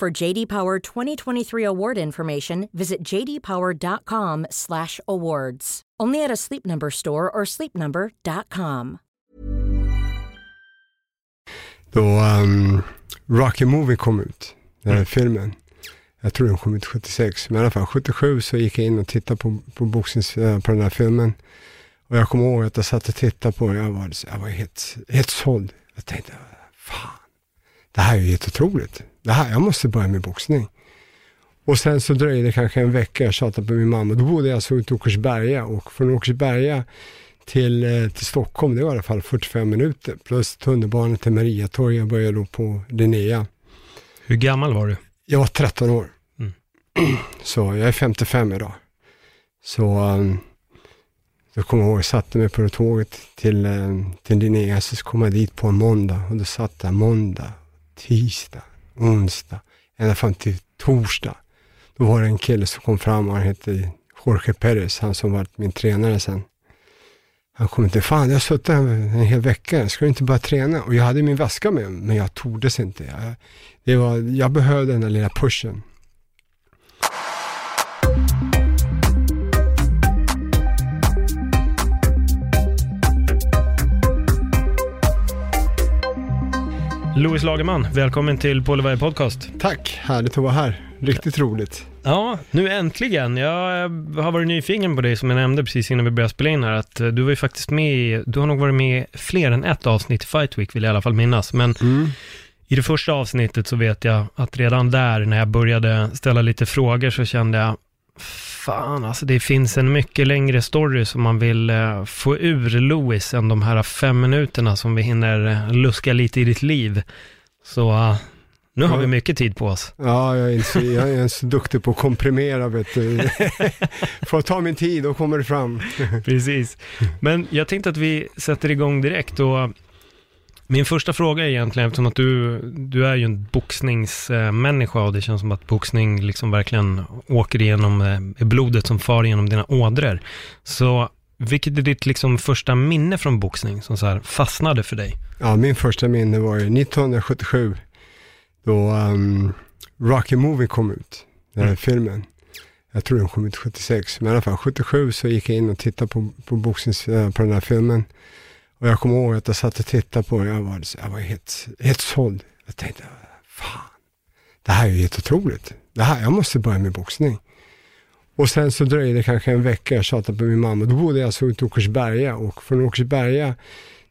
For JD Power 2023 award information, visit jdpower.com/awards. Only at a Sleep Number store or sleepnumber.com. Då um, Rocky Movie kom ut, den här filmen. Jag tror den kom ut 76, men i alla fall 77 så gick jag in och tittade på, på, boxnings, eh, på den här filmen. Och jag kommer ihåg att jag satt och tittade på den, jag var, jag var helt, helt såld. Jag tänkte, fan, det här är ju helt otroligt. Det här, jag måste börja med boxning. Och sen så dröjde det kanske en vecka, jag tjatade på min mamma. Då bodde jag alltså ute i Åkersberga och från Åkersberga till, eh, till Stockholm, det var i alla fall 45 minuter. Plus tunnelbanan till Mariatorget, jag började då på Linnea. Hur gammal var du? Jag var 13 år. Mm. Så jag är 55 idag. Så um, jag kommer ihåg, jag satte mig på tåget till, um, till Linnea, så kom jag dit på en måndag och då satt jag måndag, tisdag, onsdag, ända fram till torsdag. Då var det en kille som kom fram och han hette Jorge Perez, han som var min tränare sen. Han kom inte, fan jag har suttit här en hel vecka, ska du inte börja träna? Och jag hade min väska med mig, men jag tordes inte. Jag, det var, jag behövde den där lilla pushen. Louis Lagerman, välkommen till Polevaj Podcast. Tack, härligt att vara här. Riktigt roligt. Ja, nu äntligen. Jag har varit nyfiken på dig som jag nämnde precis innan vi började spela in här, att eh, du var ju faktiskt med i, du har nog varit med i fler än ett avsnitt i Fight Week, vill jag i alla fall minnas. Men Mm. i det första avsnittet så vet jag att redan där, när jag började ställa lite frågor, så kände jag, fan alltså det finns en mycket längre story som man vill eh, få ur Louis än de här fem minuterna som vi hinner eh, luska lite i ditt liv. Så eh, nu har vi mycket tid på oss. Ja, jag är, inte så, jag är så duktig på att komprimera, vet du. Får jag ta min tid, då kommer det fram. Precis. Men jag tänkte att vi sätter igång direkt och min första fråga är egentligen, eftersom att du, du är ju en boxningsmänniska och det känns som att boxning liksom verkligen åker igenom eh, blodet som far genom dina ådror. Så vilket är ditt liksom första minne från boxning som så här fastnade för dig? Ja, min första minne var ju 1977, då um, Rocky Movie kom ut, den här Mm. filmen. Jag tror den kom ut 76, men i alla fall 77 så gick jag in och tittade på, på, boxnings, eh, på den här filmen. Och jag kommer ihåg att jag satt och tittade på den, jag var, jag var helt, helt såld. Jag tänkte, fan, det här är ju helt otroligt. Det här, jag måste börja med boxning. Och sen så dröjde det kanske en vecka, jag tjatade på min mamma. Då bodde jag alltså ute i Åkersberga och från Åkersberga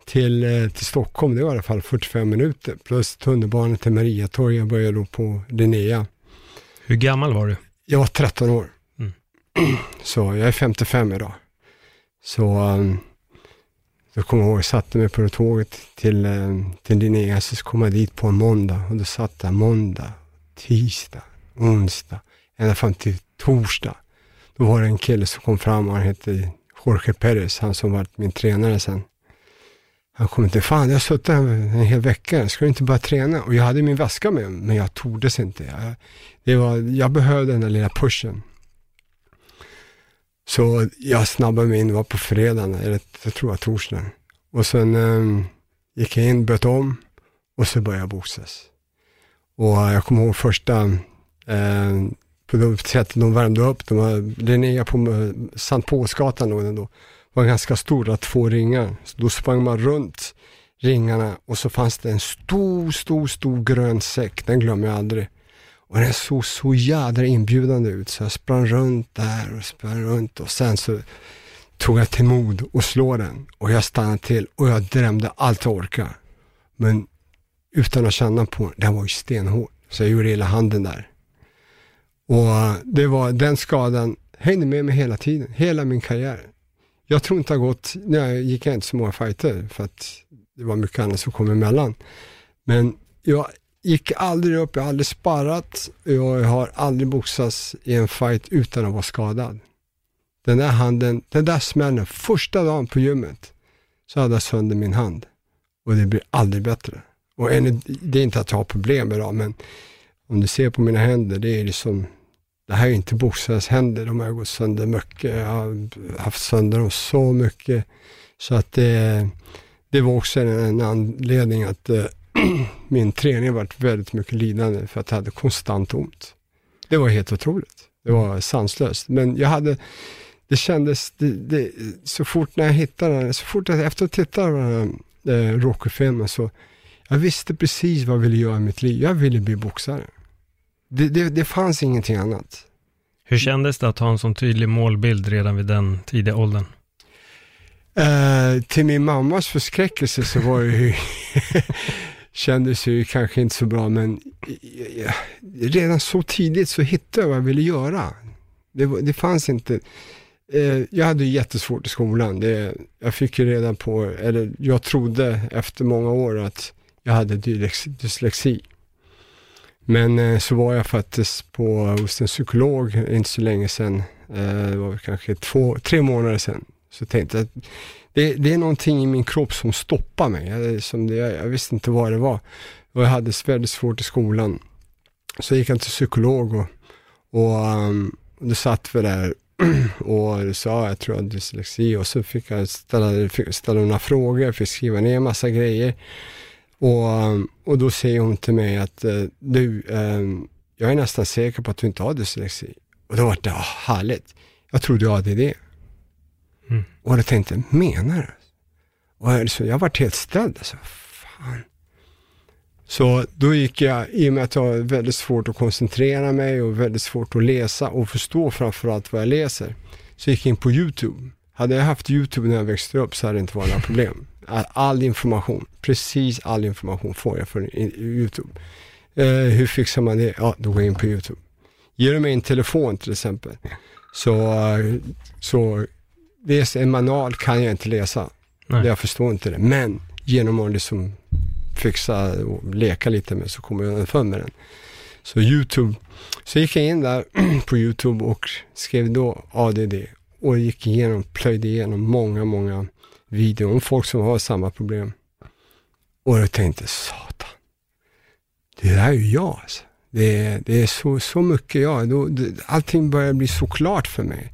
till, eh, till Stockholm, det var i alla fall 45 minuter. Plus tunnelbanan till Mariatorget, jag började då på Linnea. Hur gammal var du? Jag var 13 år. Mm. Så jag är 55 idag. Så um, jag kommer ihåg, jag satte mig på tåget till, eh, till Linnea, så kom jag dit på en måndag och då satt jag måndag, tisdag, onsdag, ända fram till torsdag. Då var det en kille som kom fram och han hette Jorge Perez, han som var min tränare sen. Han kom inte, fan jag har suttit här en hel vecka, ska du inte börja träna? Och jag hade min väska med mig, men jag tordes inte. Jag, det var, jag behövde den där lilla pushen. Så jag snabbade mig in, var på fredagen, eller jag tror det var torsdagen. Och sen um, gick jag in, bytte om och så började jag boxas. Och jag kommer ihåg första, eh, på det sättet de värmde upp, de var, Linnea på eh, Sankt Paulsgatan då, den då, var ganska stora, två ringar. Så då sprang man runt ringarna och så fanns det en stor, stor, stor grön säck, den glömmer jag aldrig. Och den såg så jädra inbjudande ut så jag sprang runt där och sprang runt och sen så tog jag till mod och slår den och jag stannade till och jag drämde allt jag orkade. Men utan att känna på den, den var ju stenhård. Så jag gjorde illa handen där. Och det var, den skadan hängde med mig hela tiden, hela min karriär. Jag tror inte det har gått, nej, gick jag inte så många fighter för att det var mycket annat som kom emellan. Men jag, gick aldrig upp, jag har aldrig sparrat, jag har aldrig boxats i en fight utan att vara skadad. Den där handen, den där smällen, första dagen på gymmet, så hade jag sönder min hand. Och det blir aldrig bättre. Och en, det är inte att jag har problem idag, men om du ser på mina händer, det är liksom, det här är inte boxares händer, de har gått sönder mycket, jag har haft sönder dem så mycket. Så att det, det var också en, en anledning att eh, min träning varit väldigt mycket lidande för att jag hade konstant ont. Det var helt otroligt. Det var sanslöst. Men jag hade, det kändes, det, det, så fort när jag hittade den, så fort jag, efter att ha tittat på den här eh, Rocky-filmen så, jag visste precis vad jag ville göra i mitt liv. Jag ville bli boxare. Det, det, det fanns ingenting annat. Hur kändes det att ha en sån tydlig målbild redan vid den tidiga åldern? Eh, till min mammas förskräckelse så var det ju, kändes ju kanske inte så bra, men redan så tidigt så hittade jag vad jag ville göra. Det, det fanns inte, eh, jag hade jättesvårt i skolan. Det, jag fick ju reda på, eller jag trodde efter många år att jag hade dyslexi. Men eh, så var jag faktiskt på, hos en psykolog inte så länge sedan, eh, det var kanske två, tre månader sedan. Så tänkte jag att det, det är någonting i min kropp som stoppar mig. Jag, som det, jag, jag visste inte vad det var. Och jag hade väldigt svårt i skolan. Så gick jag till psykolog och, och um, då satt vi där och sa jag tror jag hade dyslexi och så fick jag ställa, ställa några frågor, fick skriva ner massa grejer. Och, um, och då säger hon till mig att eh, du, um, jag är nästan säker på att du inte har dyslexi. Och då var det, oh, härligt. Jag trodde jag hade det. Mm. Och jag tänkte, menar du? Och jag, jag var helt ställd. Alltså, fan. Så då gick jag, i och med att jag har väldigt svårt att koncentrera mig och väldigt svårt att läsa och förstå framförallt vad jag läser, så gick jag in på YouTube. Hade jag haft YouTube när jag växte upp så hade det inte varit några problem. All information, precis all information får jag från YouTube. Eh, hur fixar man det? Ja, då går jag in på YouTube. Ger du mig en telefon till exempel, så, så det en manual kan jag inte läsa. Nej. Jag förstår inte det. Men genom att liksom fixa och leka lite med så kommer jag underfund med den. Så YouTube, så gick jag in där på YouTube och skrev då ADD och gick igenom, plöjde igenom många, många videor om folk som har samma problem. Och jag tänkte, satan, det där är ju jag alltså. Det, det är så, så mycket jag. Då, det, allting börjar bli så klart för mig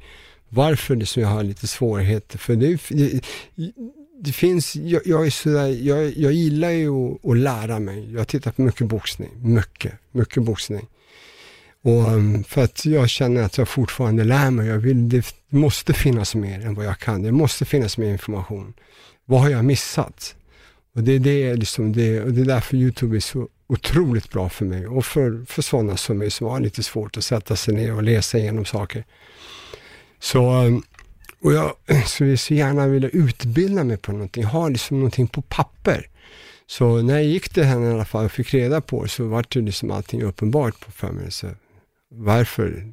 varför det som jag har lite svårigheter. För det, det, det finns, jag, jag, är sådär, jag, jag gillar ju att, att, lära mig. Jag tittar på mycket boxning, mycket, mycket boxning. Och mm, för att jag känner att jag fortfarande lär mig. Jag vill, det måste finnas mer än vad jag kan. Det måste finnas mer information. Vad har jag missat? Och det, det, är liksom det, och det är därför YouTube är så otroligt bra för mig och för, för sådana som mig som har lite svårt att sätta sig ner och läsa igenom saker. Så, eh, och jag eh, skulle så gärna vilja utbilda mig på någonting, ha liksom någonting på papper. Så när jag gick till henne i alla fall och fick reda på det så var det liksom allting uppenbart på för mig. Så varför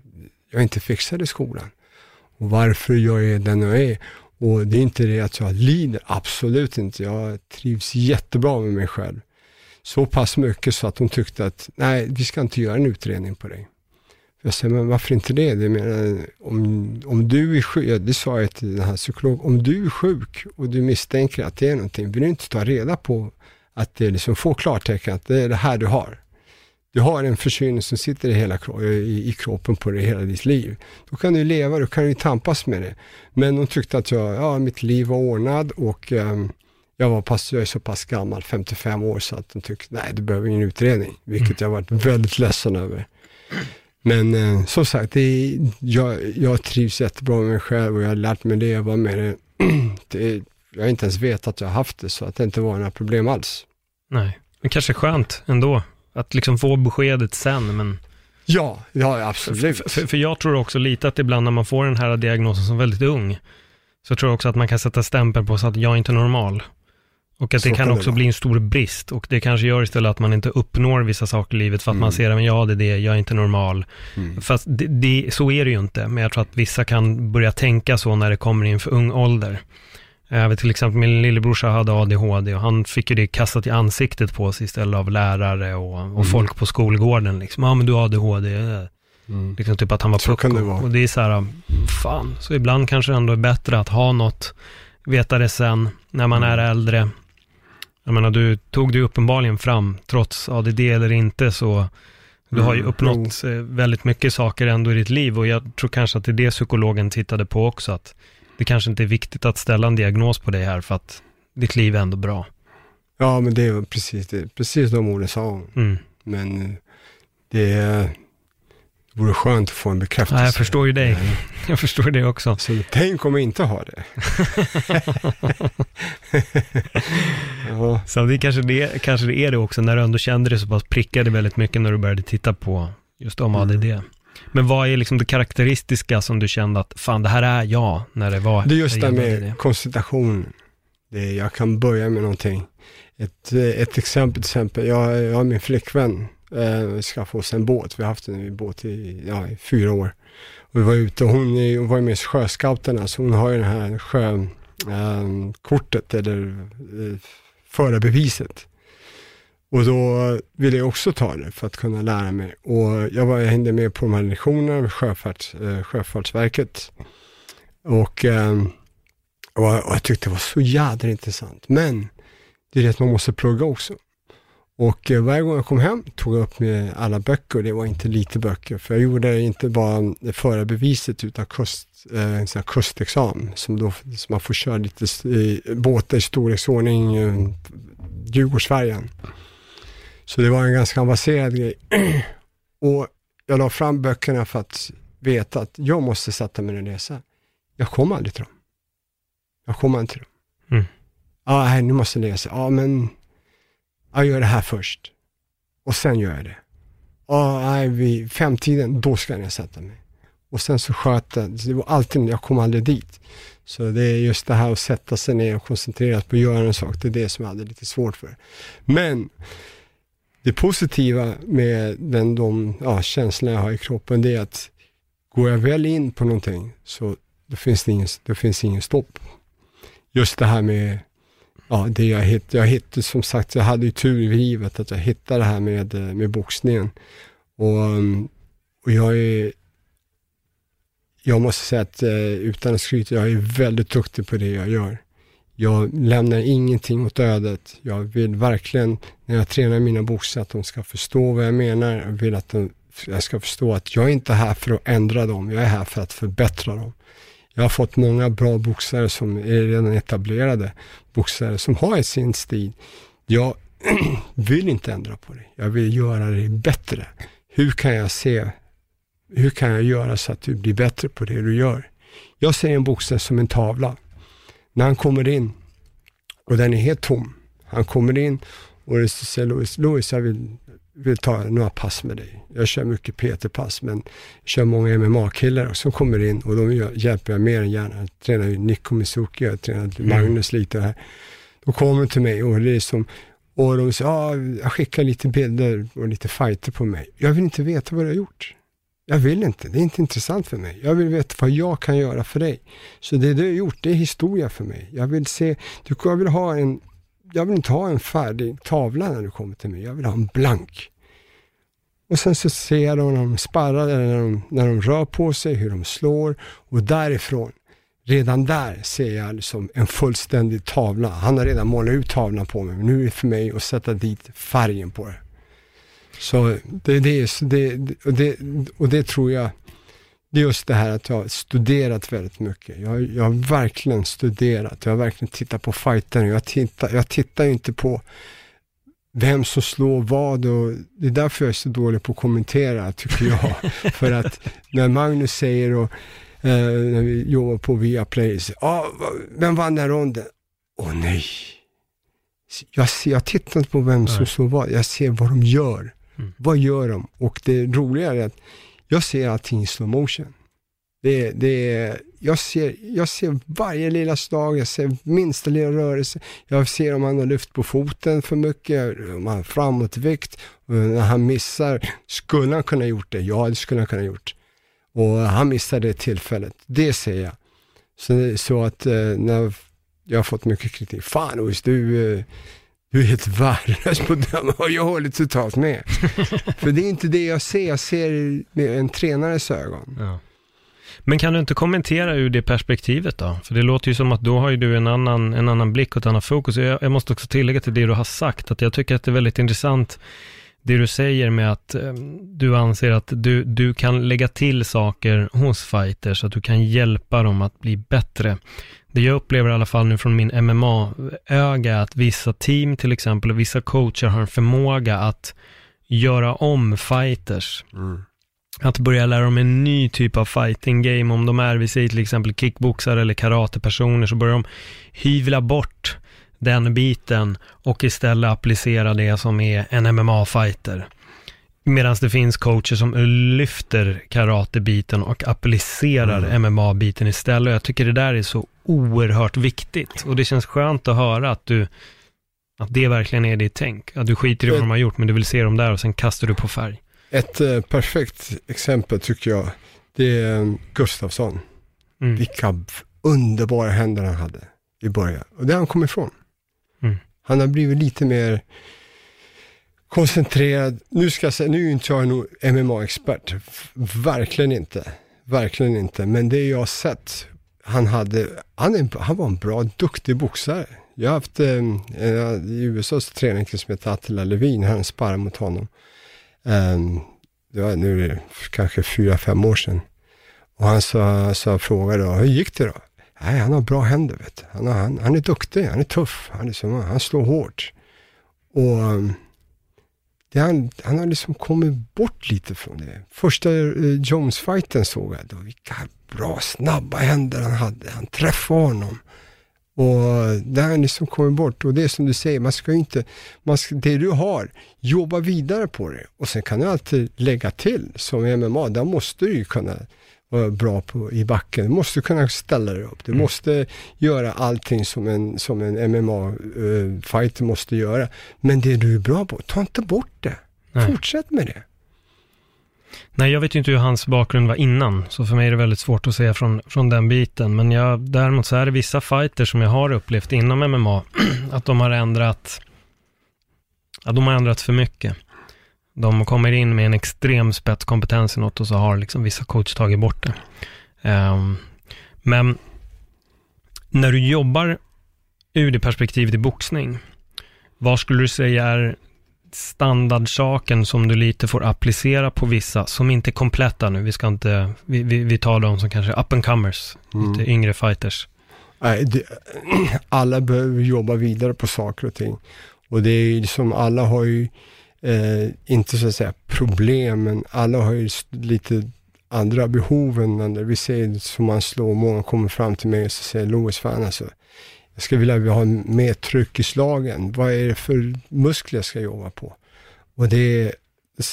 jag inte fixade skolan och varför jag är den jag är. Och det är inte det att jag lider, absolut inte. Jag trivs jättebra med mig själv. Så pass mycket så att hon tyckte att, nej, vi ska inte göra en utredning på dig. Jag säger, men varför inte det? det menar, om, om du är sjuk, ja, det sa jag till den här psykologen, om du är sjuk och du misstänker att det är någonting, vill du inte ta reda på att det liksom får klartecken att det är det här du har. Du har en förkylning som sitter i, hela, i, i kroppen på dig hela ditt liv. Då kan du leva, då kan du tampas med det. Men de tyckte att jag, ja, mitt liv var ordnad och um, jag, var pass, jag är så pass gammal, 55 år, så att de tyckte, nej du behöver ingen utredning, vilket mm. jag varit väldigt ledsen över. Men eh, som sagt, det jag, jag trivs jättebra med mig själv och jag har lärt mig vara med det. det jag har inte ens vetat att jag har haft det, så att det inte var några problem alls. Nej, men kanske skönt ändå, att liksom få beskedet sen, men... Ja, ja absolut. För, för, för, jag tror också lite att ibland när man får den här diagnosen som väldigt ung, så tror jag också att man kan sätta stämpel på så att jag är inte normal. Och att det kan också det bli en stor brist och det kanske gör istället att man inte uppnår vissa saker i livet för att mm. man ser att ja, det är det, jag är inte normal. Mm. Fast det, det, så är det ju inte, men jag tror att vissa kan börja tänka så när det kommer in för ung ålder. Jag vet till exempel min lillebrorsa hade ADHD och han fick ju det kastat i ansiktet på sig istället av lärare och, och Mm. folk på skolgården. Liksom, ja men du har ADHD. Mm. Liksom typ att han var Så kan det pucko. vara. Och det är så här, fan. Så ibland kanske det ändå är bättre att ha något, veta det sen, när man är Mm. äldre. Jag menar, du tog ju uppenbarligen fram, trots ADD eller inte, så du har ju Mm, uppnått eh, väldigt mycket saker ändå i ditt liv och jag tror kanske att det är det psykologen tittade på också, att det kanske inte är viktigt att ställa en diagnos på dig här för att ditt liv är ändå bra. Ja, men det var precis, det, precis de orden sa hon. Mm. Men eh, det, det vore skönt att få en bekräftelse. Ja, jag förstår ju dig. Jag förstår det också. Så tänk om jag inte har det. ja, Så det kanske, det kanske det är det också, när du ändå kände det så pass prickade väldigt mycket när du började titta på just om Mm. ADD. Men vad är liksom det karaktäristiska som du kände att, fan det här är jag, när det var? det är just det gällde med koncentrationen. Det är, jag kan börja med någonting. Ett, ett exempel, till exempel, jag, jag har min flickvän, eh, skaffade oss en båt. Vi har haft en båt i, ja, i fyra år. Och vi var ute och hon, är, hon var med i sjöscouterna, så hon har ju det här sjökortet eh, eller eh, förarbeviset. Och då ville jag också ta det för att kunna lära mig. Och jag, var, jag hängde med på de här lektionerna med Sjöfarts, eh, Sjöfartsverket. Och, eh, och, och jag tyckte det var så jädra intressant. Men det är det att man måste plugga också. Och eh, varje gång jag kom hem tog jag upp med alla böcker och det var inte lite böcker. För jag gjorde inte bara förarbeviset utan kust, eh, en sån kustexamen som då som man får köra lite i båtar i storleksordning eh, Djurgårdsfärjan. Så det var en ganska avancerad grej. och jag la fram böckerna för att veta att jag måste sätta mig och läsa. Jag kom aldrig till dem. Jag kom aldrig till dem. Mm. Nej, nu måste jag läsa. Ja, men jag gör det här först. Och sen gör jag det. Och nej, vid femtiden, då ska jag sätta mig. Och sen så sköt jag, det var alltid, jag kom aldrig dit. Så det är just det här att sätta sig ner och koncentrera sig på att göra en sak, det är det som jag hade lite svårt för. Men det positiva med den, de ja, känslorna jag har i kroppen, det är att går jag väl in på någonting så då finns det ingen, då finns ingen stopp. Just det här med Ja, det jag hittade, jag hittade som sagt, jag hade ju tur i livet att jag hittade det här med, eh, med boxningen. Och, och jag är, jag måste säga att eh, utan att skryta, jag är väldigt duktig på det jag gör. Jag lämnar ingenting åt ödet. Jag vill verkligen, när jag tränar mina boxare, att de ska förstå vad jag menar. Jag vill att de, jag ska förstå att jag är inte här för att ändra dem, jag är här för att förbättra dem. Jag har fått många bra boxare som är redan etablerade, boxare som har sin stil. Jag vill inte ändra på det, jag vill göra det bättre. Hur kan jag se, hur kan jag göra så att du blir bättre på det du gör? Jag ser en boxare som en tavla. När han kommer in och den är helt tom, han kommer in och det säger Louis, Louis jag vill, vill ta några pass med dig. Jag kör mycket PT-pass, men jag kör många MMA-killar som kommer in och de hjälper jag mer än gärna. Jag tränar ju Nico Mizuki, jag tränar Magnus lite här. De kommer till mig och det är som, och de säger, ah, jag skickar lite bilder och lite fighter på mig. Jag vill inte veta vad du har gjort. Jag vill inte, det är inte intressant för mig. Jag vill veta vad jag kan göra för dig. Så det du har gjort, det är historia för mig. Jag vill se, du, jag vill ha en, jag vill inte ha en färdig tavla när du kommer till mig. Jag vill ha en blank. Och sen så ser jag när de sparrar, eller när de, när de rör på sig, hur de slår och därifrån, redan där ser jag liksom en fullständig tavla. Han har redan målat ut tavlan på mig, men nu är det för mig att sätta dit färgen på det. Så det, det, det, och, det, och det tror jag, det är just det här att jag har studerat väldigt mycket. Jag, jag har verkligen studerat, jag har verkligen tittat på fighterna. Jag tittar, jag tittar inte på vem som slår vad och det är därför jag är så dålig på att kommentera, tycker jag. För att när Magnus säger och eh, när vi jobbar på Viaplay, ah, vem vann den ronden? Åh nej. Jag, ser, jag tittar inte på vem som slår vad, jag ser vad de gör. Mm. Vad gör de? Och det roliga är att jag ser allting i slow motion. Det, det jag, ser, jag ser varje lilla slag, jag ser minsta lilla rörelse. Jag ser om han har lyft på foten för mycket, om han har framåtvikt. När han missar, skulle han kunna gjort det? Ja, det skulle han kunna gjort. Och han missade det tillfället, det ser jag. Så, så att eh, när jag har fått mycket kritik. Fan Ous, du, eh, du är helt värdelös på att döma och jag håller totalt med. För det är inte det jag ser, jag ser med en tränares ögon. Ja. Men kan du inte kommentera ur det perspektivet då? För det låter ju som att då har ju du en annan, en annan blick och ett annat fokus. Jag, jag måste också tillägga till det du har sagt, att jag tycker att det är väldigt intressant det du säger med att eh, du anser att du, du kan lägga till saker hos fighters, att du kan hjälpa dem att bli bättre. Det jag upplever i alla fall nu från min MMA-öga, att vissa team till exempel, och vissa coacher har en förmåga att göra om fighters. Mm. Att börja lära dem en ny typ av fighting game, om de är, vi säger till exempel kickboxare eller karatepersoner, så börjar de hyvla bort den biten och istället applicera det som är en MMA-fighter. Medan det finns coacher som lyfter karatebiten och applicerar Mm. MMA-biten istället. Och jag tycker det där är så oerhört viktigt. Och det känns skönt att höra att du, att det verkligen är ditt tänk. Att du skiter i vad de har gjort, men du vill se dem där och sen kastar du på färg. Ett eh, perfekt exempel tycker jag, det är eh, Gustafsson. Mm. Vilka underbara händer han hade i början. Och det har han kommit ifrån. Mm. Han har blivit lite mer koncentrerad. Nu ska jag säga, nu är inte jag någon MMA-expert. Verkligen inte. Verkligen inte. Men det jag har sett, han, hade, han, är, han var en bra, duktig boxare. Jag har haft eh, i USAs träning som heter Attila Levin, han sparrade mot honom. Um, det var nu är det kanske fyra, fem år sedan. Och han sa, sa frågade då, hur gick det då? Nej, han har bra händer vet du. Han, har, han, han är duktig, han är tuff, han, är som, han slår hårt. Och um, det han, han har liksom kommit bort lite från det. Första eh, Jones-fighten såg jag då, vilka bra snabba händer han hade. Han träffade honom. Och det har liksom kommit bort. Och det är som du säger, man ska ju inte, man ska, det du har, jobba vidare på det. Och sen kan du alltid lägga till, som i MMA, där måste du ju kunna vara bra på, i backen. Du måste kunna ställa dig upp. Du måste göra allting som en, som en MMA-fighter måste göra. Men det du är bra på, ta inte bort det. Nej. Fortsätt med det. Nej, jag vet ju inte hur hans bakgrund var innan, så för mig är det väldigt svårt att säga från, från den biten. Men jag, däremot så är det vissa fighters som jag har upplevt inom MMA, att de har ändrat, ja, de har ändrat för mycket. De kommer in med en extrem spetskompetens i något och så har liksom vissa coach tagit bort det. Ehm, men när du jobbar ur det perspektivet i boxning, vad skulle du säga är standardsaken som du lite får applicera på vissa som inte är kompletta nu. Vi ska inte, vi, vi, vi tar dem som kanske up and comers, Mm. lite yngre fighters. Alla behöver jobba vidare på saker och ting. Och det är ju som alla har ju, eh, inte så att säga problemen, alla har ju lite andra behov än andra. Vi ser som man slår, många kommer fram till mig och så säger Louis, fan alltså, jag skulle vilja ha mer tryck i slagen. Vad är det för muskler jag ska jobba på? Och det är,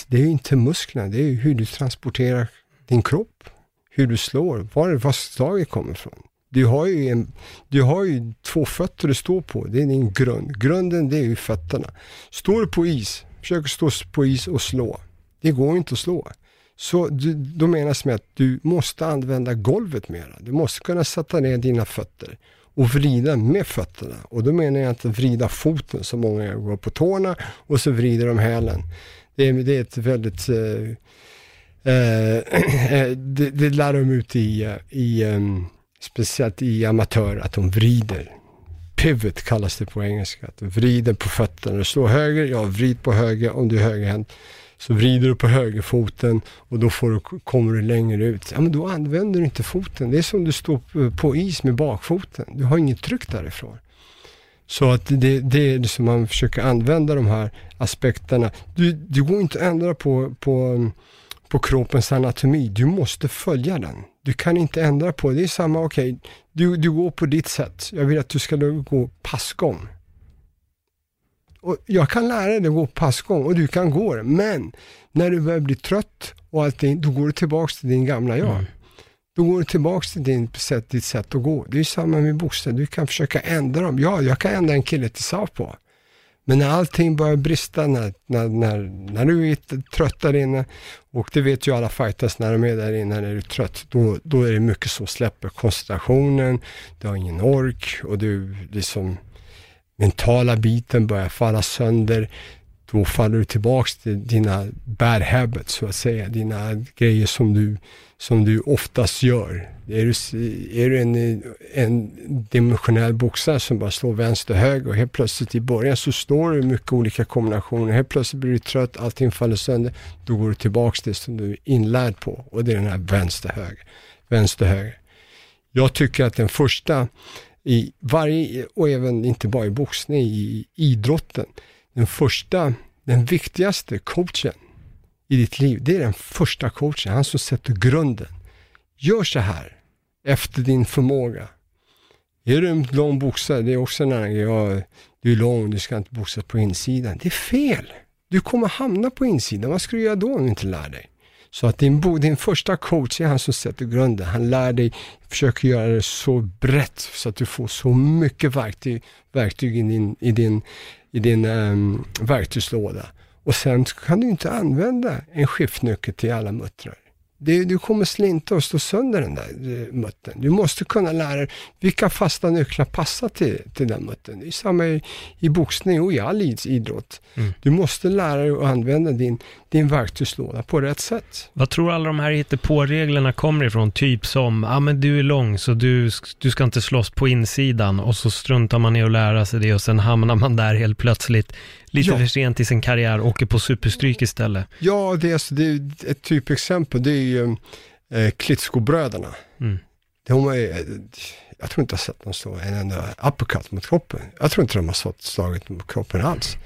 det är ju inte musklerna, det är ju hur du transporterar din kropp, hur du slår, var, var slaget kommer ifrån. Du har, ju en, du har ju två fötter att stå på, det är din grund. Grunden det är ju fötterna. Står du på is, Försöker stå på is och slå. Det går inte att slå. Så du, då menas med att du måste använda golvet mera. Du måste kunna sätta ner dina fötter och vrida med fötterna. Och då menar jag inte vrida foten som många gör, går på tårna och så vrider de hälen. Det är, det är ett väldigt eh, eh, eh det, det lär de ut i, eh, i um, speciellt i amatör, att de vrider. Pivot kallas det på engelska, att du vrider på fötterna. Du slår höger, ja vrid på höger om du är högerhänt. Så vrider du på högerfoten och då får du, kommer du längre ut. Ja men då använder du inte foten. Det är som du står på- is med bakfoten. Du har inget tryck därifrån. Så att det, det är det som man försöker använda de här aspekterna. Du, du går inte att ändra på, på, på kroppens anatomi. Du måste följa den. Du kan inte ändra på det. Det är samma, okej, du, du går på ditt sätt. Jag vill att du ska gå passgång. Och jag kan lära dig att gå passgång och du kan gå det. Men när du börjar bli trött och allting, då går du tillbaks till din gamla jag. Mm. Då går du tillbaks till din sätt, ditt sätt att gå. Det är samma med boxning. Du kan försöka ändra dem. Ja, jag kan ändra en kille till southpaw. Men när allting börjar brista, när, när, när, när du är trött där inne, och det vet ju alla fighters när de är där inne, när du är trött, då, då är det mycket som släpper koncentrationen, du har ingen ork och du liksom mentala biten börjar falla sönder då faller du tillbaks till dina bad habits, så att säga. Dina grejer som du, som du oftast gör. Är du, är du en, en dimensionell boxare som bara slår vänster och höger och helt plötsligt i början så står du mycket olika kombinationer. Helt plötsligt blir du trött, allting faller sönder. Då går du tillbaks till det som du är inlärd på och det är den här vänster-höger. Vänster-höger. Jag tycker att den första i varje, och även inte bara i boxning, i idrotten, den första, den viktigaste coachen i ditt liv, det är den första coachen, han som sätter grunden. Gör så här, efter din förmåga. Är du en lång boxare, det är också en annan grej, ja, du är lång, du ska inte boxas på insidan. Det är fel. Du kommer hamna på insidan, vad ska du göra då om du inte lär dig? Så att din, din första coach är han som sätter grunden. Han lär dig, försöker göra det så brett så att du får så mycket verktyg, verktyg i din, i din, i din um, verktygslåda. Och sen kan du inte använda en skiftnyckel till alla muttrar. Det, du kommer slinta och slå sönder den där eh, muttern. Du måste kunna lära dig vilka fasta nycklar passar till, till den muttern. Det är samma i, i boxning och i all idrott. Mm. Du måste lära dig att använda din, din verktygslåda på rätt sätt. Vad tror alla de här på-reglerna kommer ifrån? Typ som, ja ah, men du är lång så du, du ska inte slåss på insidan och så struntar man i att lära sig det och sen hamnar man där helt plötsligt lite ja. för sent i sin karriär och åker på superstryk istället. Ja, det är, det är ett typexempel. Det är ju eh, Klitsko-bröderna. Mm. De är, jag tror inte jag har sett dem slå en enda uppercut mot kroppen. Jag tror inte de har slagit mot kroppen alls.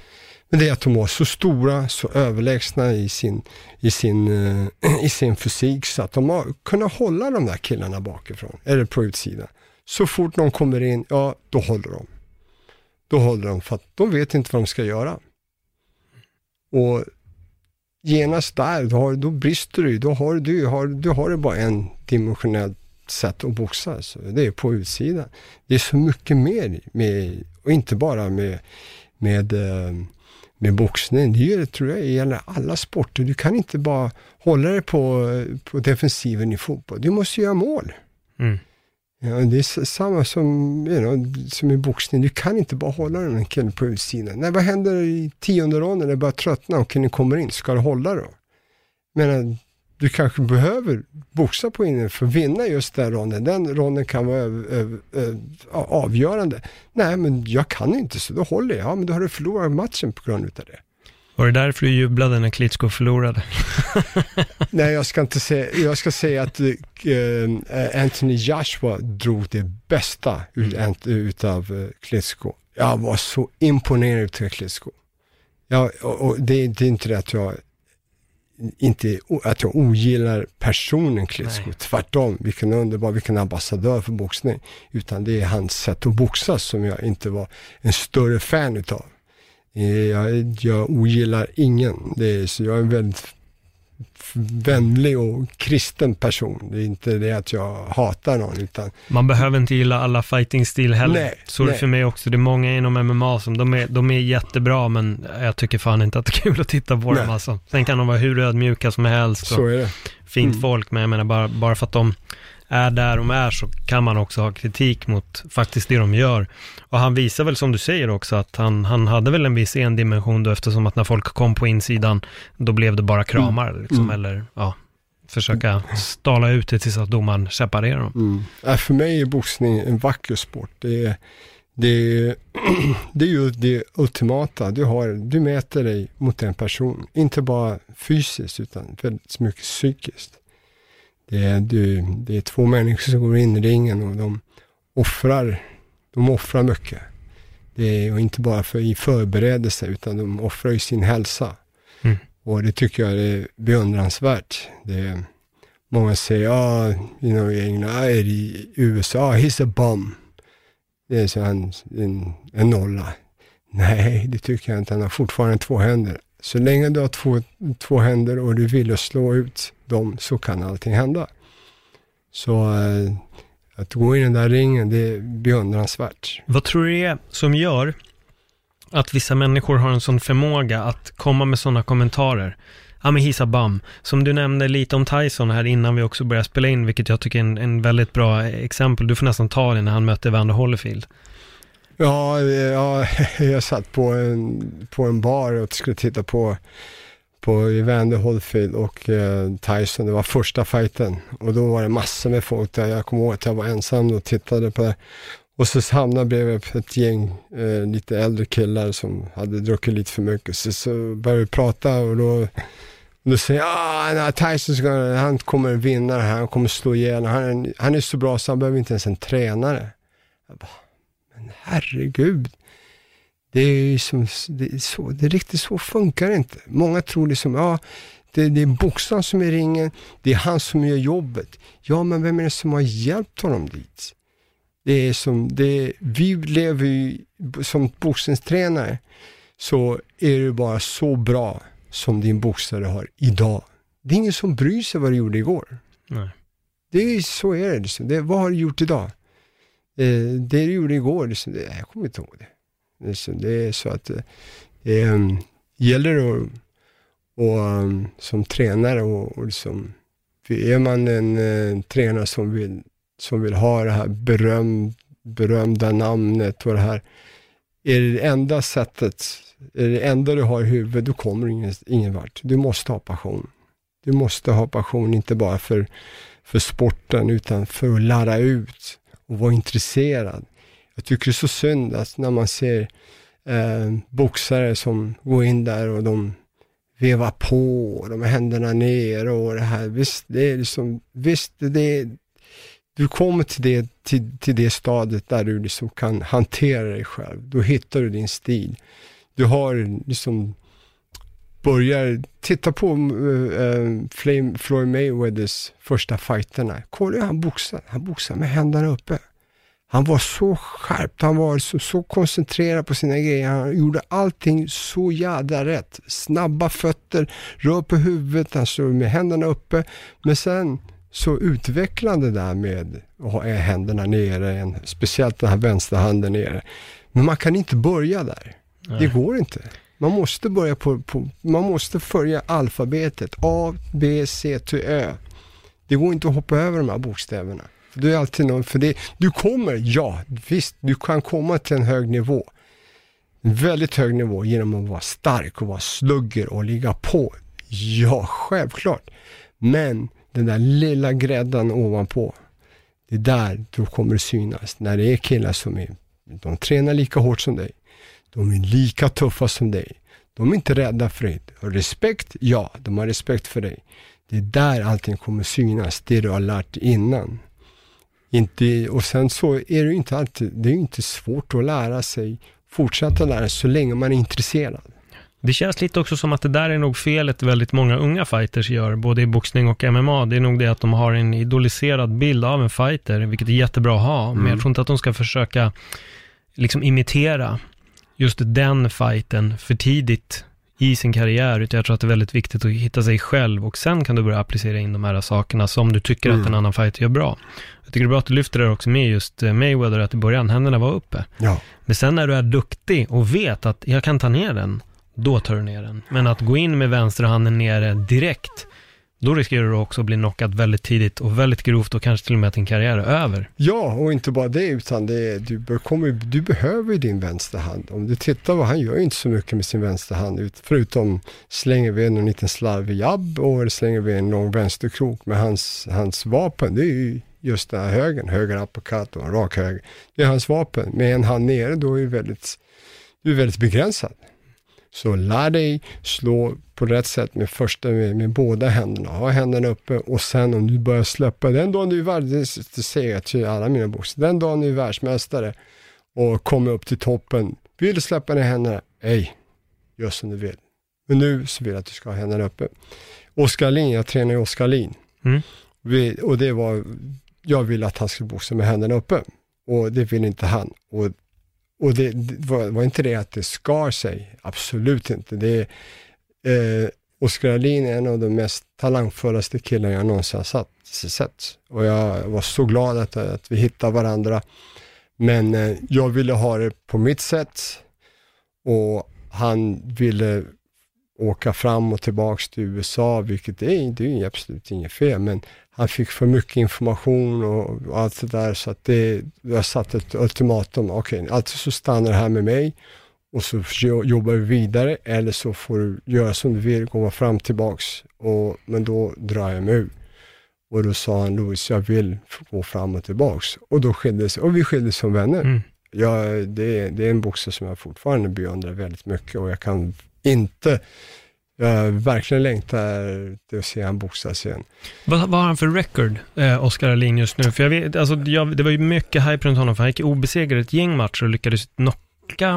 Men det är att de var så stora, så överlägsna i sin, i sin, eh, i sin fysik så att de har kunnat hålla de där killarna bakifrån, eller på utsidan. Så fort någon kommer in, ja, då håller de. Då håller de för att de vet inte vad de ska göra. Och genast där, då, har, då brister du då har du, har, du har det bara en dimensionellt sätt att boxa. Så det är på utsidan. Det är så mycket mer med, och inte bara med, med, eh, med boxning. Det tror jag gäller alla sporter. Du kan inte bara hålla dig på, på defensiven i fotboll. Du måste göra mål. Mm. Ja, det är samma som, you know, som i boxning. Du kan inte bara hålla den killen på utsidan. Nej, vad händer i tionde ronden när börjar tröttna och killen kommer in? Ska du hålla då? Men du kanske behöver boxa på inne för att vinna just den ronden. Den ronden kan vara över, över, över, avgörande. Nej, men jag kan inte så då håller jag. Ja, men då har du förlorat matchen på grund av det. Var det därför du jublade när Klitschko förlorade? Nej, jag ska inte säga, jag ska säga att uh, Anthony Joshua drog det bästa mm. utav uh, Klitschko. Jag var så imponerad av Klitschko. Ja, och, och det, det, är inte det att jag inte att jag ogillar personen Klitschko, tvärtom, vilken underbar, vilken ambassadör för boxning. Utan det är hans sätt att boxas som jag inte var en större fan utav. Eh, jag, jag ogillar ingen. Det är, så jag är väldigt vänlig och kristen person. Det är inte det att jag hatar någon utan... Man behöver inte gilla alla fighting-stil heller. Nej, så är det för mig också. Det är många inom MMA som, de är, de är jättebra men jag tycker fan inte att det är kul att titta på nej. dem alltså. Sen kan de vara hur ödmjuka som helst. Så är det. Fint mm. folk, men jag menar bara, bara för att de är där de är så kan man också ha kritik mot faktiskt det de gör. Och han visar väl som du säger också att han, han hade väl en viss endimension då eftersom att när folk kom på insidan då blev det bara kramar mm. liksom, mm. eller ja, försöka stala ut det tills att domaren separerar dem. Mm. Äh, för mig är boxning en vacker sport. Det är, det är, det är ju det ultimata. Du, har, du mäter dig mot en person, inte bara fysiskt utan väldigt mycket psykiskt. Det är, du, det är två människor som går in i ringen och de offrar, de offrar mycket. Det är inte bara för i förberedelse utan de offrar ju sin hälsa. Mm. Och det tycker jag är beundransvärt. Det är, många säger, ja, ah, you know, i England, i USA, he's a bum. Det är så en, en, en nolla. Nej, det tycker jag inte. Han har fortfarande två händer. Så länge du har två, två händer och du vill slå ut dem så kan allting hända. Så äh, att gå in i den där ringen, det är beundransvärt. Vad tror du det är som gör att vissa människor har en sån förmåga att komma med sådana kommentarer. Ja men he's a bum. Som du nämnde lite om Tyson här innan vi också började spela in, vilket jag tycker är en, en väldigt bra eh, exempel. Du får nästan ta det när han mötte Evander Holyfield. Ja, ja, jag satt på en, på en bar och skulle titta på, på Evander Holyfield och eh, Tyson. Det var första fighten och då var det massor med folk där. Jag kommer ihåg att jag var ensam och tittade på det. Och så hamnade jag bredvid ett gäng eh, lite äldre killar som hade druckit lite för mycket. Så, så började vi prata och då, då säger jag, ah, Tyson ska, han kommer vinna det här, han kommer slå ihjäl han, han är så bra så han behöver inte ens en tränare. Jag bara, herregud. Det är, som, det är, så, det är riktigt så funkar det inte. Många tror liksom, ja, det, det är boxaren som är ringen, det är han som gör jobbet. Ja, men vem är det som har hjälpt honom dit? Det är som, det, vi lever ju, som boxningstränare, så är du bara så bra som din boxare har idag. Det är ingen som bryr sig vad du gjorde igår. Nej. Det är, så är det, liksom. det. Vad har du gjort idag? Eh, det du gjorde igår, liksom, det, jag kommer inte ihåg det. Liksom, det är så att eh, det eh, gäller att, och, um, som tränare och, och liksom, är man en eh, tränare som vill som vill ha det här beröm, berömda namnet och det här. Är det, det enda sättet, är det enda du har i huvudet, då kommer du ingen, ingen vart. Du måste ha passion. Du måste ha passion, inte bara för, för sporten, utan för att lära ut och vara intresserad. Jag tycker det är så synd att när man ser eh, boxare som går in där och de vevar på, och de har händerna ner och det här. Visst, det är liksom, visst, det är, du kommer till det, till, till det stadiet där du liksom kan hantera dig själv. Då hittar du din stil. Du har liksom börjar, titta på uh, Floyd Mayweathers första fighterna. Kolla hur han boxade. Han boxade med händerna uppe. Han var så skärpt, han var så, så koncentrerad på sina grejer. Han gjorde allting så jädra rätt. Snabba fötter, rör på huvudet, alltså med händerna uppe. Men sen så utvecklande där med att ha händerna nere, en, speciellt den här vänsterhanden nere. Men man kan inte börja där. Nej. Det går inte. Man måste börja på, på, man måste följa alfabetet, A, B, C till Ö. Det går inte att hoppa över de här bokstäverna. Du är alltid någon, för det, du kommer, ja, visst, du kan komma till en hög nivå. En väldigt hög nivå genom att vara stark och vara slugger och ligga på. Ja, självklart. Men den där lilla gräddan ovanpå, det är där du kommer synas. När det är killar som är, de tränar lika hårt som dig. De är lika tuffa som dig. De är inte rädda för dig. Respekt, ja, de har respekt för dig. Det är där allting kommer synas, det du har lärt innan. Inte, och sen så är det inte alltid, det är inte svårt att lära sig, fortsätta lära sig så länge man är intresserad. Det känns lite också som att det där är nog felet väldigt många unga fighters gör, både i boxning och MMA. Det är nog det att de har en idoliserad bild av en fighter, vilket är jättebra att ha, mm. men jag tror inte att de ska försöka liksom imitera just den fighten för tidigt i sin karriär, utan jag tror att det är väldigt viktigt att hitta sig själv och sen kan du börja applicera in de här sakerna som du tycker mm. att en annan fighter gör bra. Jag tycker det är bra att du lyfter det också med just eh, Mayweather, att i början händerna var uppe. Ja. Men sen när du är duktig och vet att jag kan ta ner den, då tar du ner den. Men att gå in med vänsterhanden nere direkt, då riskerar du också att bli knockad väldigt tidigt och väldigt grovt och kanske till och med att din karriär är över. Ja, och inte bara det, utan det, du, kommer, du behöver din vänsterhand. Om du tittar vad han gör inte så mycket med sin vänsterhand, förutom slänger vi en liten slarvig jabb och slänger vi en lång vänsterkrok. men hans, hans vapen, det är ju just den här högen, höger uppercut och en rak höger. Det är hans vapen. Med en hand nere, då är du väldigt, du är väldigt begränsad. Så lär dig slå på rätt sätt med första, med, med båda händerna. Ha händerna uppe och sen om du börjar släppa, den dagen du är värld, det säger jag till alla mina boxare, den dagen du är världsmästare och kommer upp till toppen, vill du släppa ner händerna? Ej, gör som du vill. Men nu så vill jag att du ska ha händerna uppe. Oskar Lin, jag tränar ju Oskar Lin. Mm. Vi, och det var, jag ville att han skulle boxa med händerna uppe. Och det vill inte han. Och och det, det var, var, inte det att det skar sig, absolut inte. Det, eh, Oskar Ahlin är en av de mest talangfullaste killar jag någonsin har satt, sett. Och jag var så glad att, att vi hittade varandra. Men eh, jag ville ha det på mitt sätt. Och han ville åka fram och tillbaks till USA, vilket är, det är absolut inget fel, men han fick för mycket information och, och allt det där. Så att det, jag satte ett ultimatum, okej, okay, alltså så stannar det här med mig och så jobbar vi vidare eller så får du göra som du vill, komma fram tillbaks, och, men då drar jag mig ur. Och då sa han, Louis, jag vill gå fram och tillbaks. Och då skildes och vi skildes som vänner. Mm. Jag, det, det är en boxare som jag fortfarande beundrar väldigt mycket och jag kan inte jag verkligen längtar till att se han boxas igen. Vad, vad har han för record, eh, Oskar Alin just nu? För jag vet, alltså, jag, det var ju mycket hype runt honom, för han gick obesegrad ett gäng matcher och lyckades knocka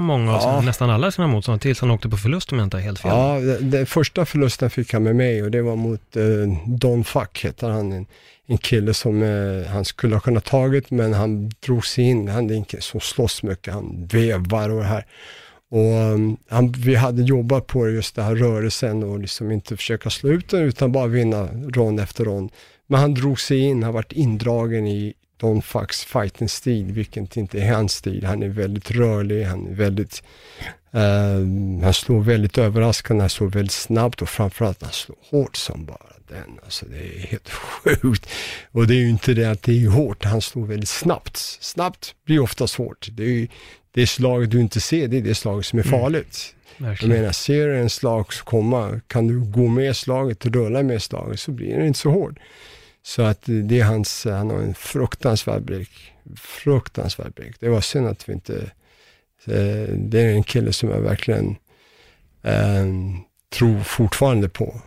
många av ja. nästan alla sina motståndare, tills han åkte på förlust om jag inte har helt fel. Ja, den första förlusten fick han med mig och det var mot eh, Don Fuck, heter han. En, en kille som eh, han skulle ha kunnat tagit, men han drog sig in. Han är en kille som slåss mycket, han vevar och det här. Och um, han, vi hade jobbat på just den här rörelsen och liksom inte försöka slå ut den utan bara vinna rond efter rond. Men han drog sig in, har varit indragen i Don Fax fighting stil, vilket inte är hans stil. Han är väldigt rörlig, han är väldigt, uh, han slår väldigt överraskande, han slår väldigt snabbt och framförallt han slår hårt som bara den. Alltså det är helt sjukt. Och det är ju inte det att det är hårt, han slår väldigt snabbt. Snabbt blir oftast hårt. Det är det slaget du inte ser, det är det slaget som är mm. farligt. Mm. Jag menar, ser du en slag komma, kan du gå med slaget, rulla med slaget, så blir den inte så hård. Så att det är hans, han har en fruktansvärd blick. Fruktansvärd blick. Det var synd att vi inte, eh, det är en kille som jag verkligen eh, tror fortfarande på.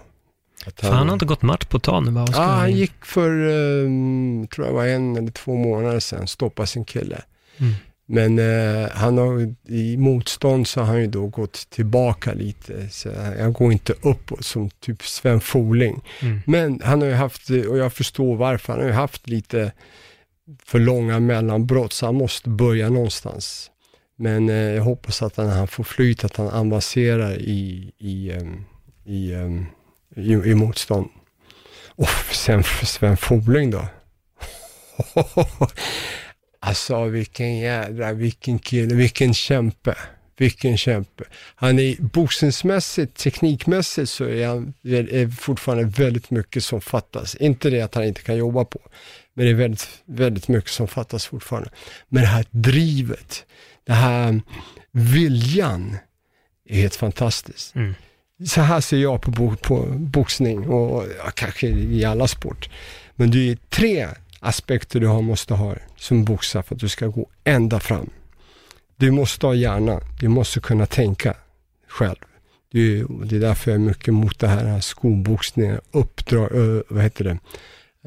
Att han, han har inte gått match på ett tag nu va? Ja, han gick för, um, tror jag var en eller två månader sedan, stoppa sin kille. Mm. Men eh, han har, i motstånd så har han ju då gått tillbaka lite. Så han går inte uppåt som typ Sven Foling. Mm. Men han har ju haft, och jag förstår varför, han har ju haft lite för långa mellanbrott, så han måste börja någonstans. Men eh, jag hoppas att han, han får flyt, att han avancerar i, i, um, i, um, i, i motstånd. Och sen för Sven Foling då. Alltså vilken jädra, vilken kille, vilken kämpe. Vilken kämpe. Han är boxningsmässigt, teknikmässigt så är han är fortfarande väldigt mycket som fattas. Inte det att han inte kan jobba på, men det är väldigt, väldigt mycket som fattas fortfarande. Men det här drivet, det här viljan är helt fantastiskt. Mm. Så här ser jag på, bo, på boxning och ja, kanske i alla sport. Men det är tre aspekter du har, måste ha som boxare för att du ska gå ända fram. Du måste ha hjärna, du måste kunna tänka själv. Det, det är därför jag är mycket emot det här skoboxningen, uppdrag, uh, vad heter det?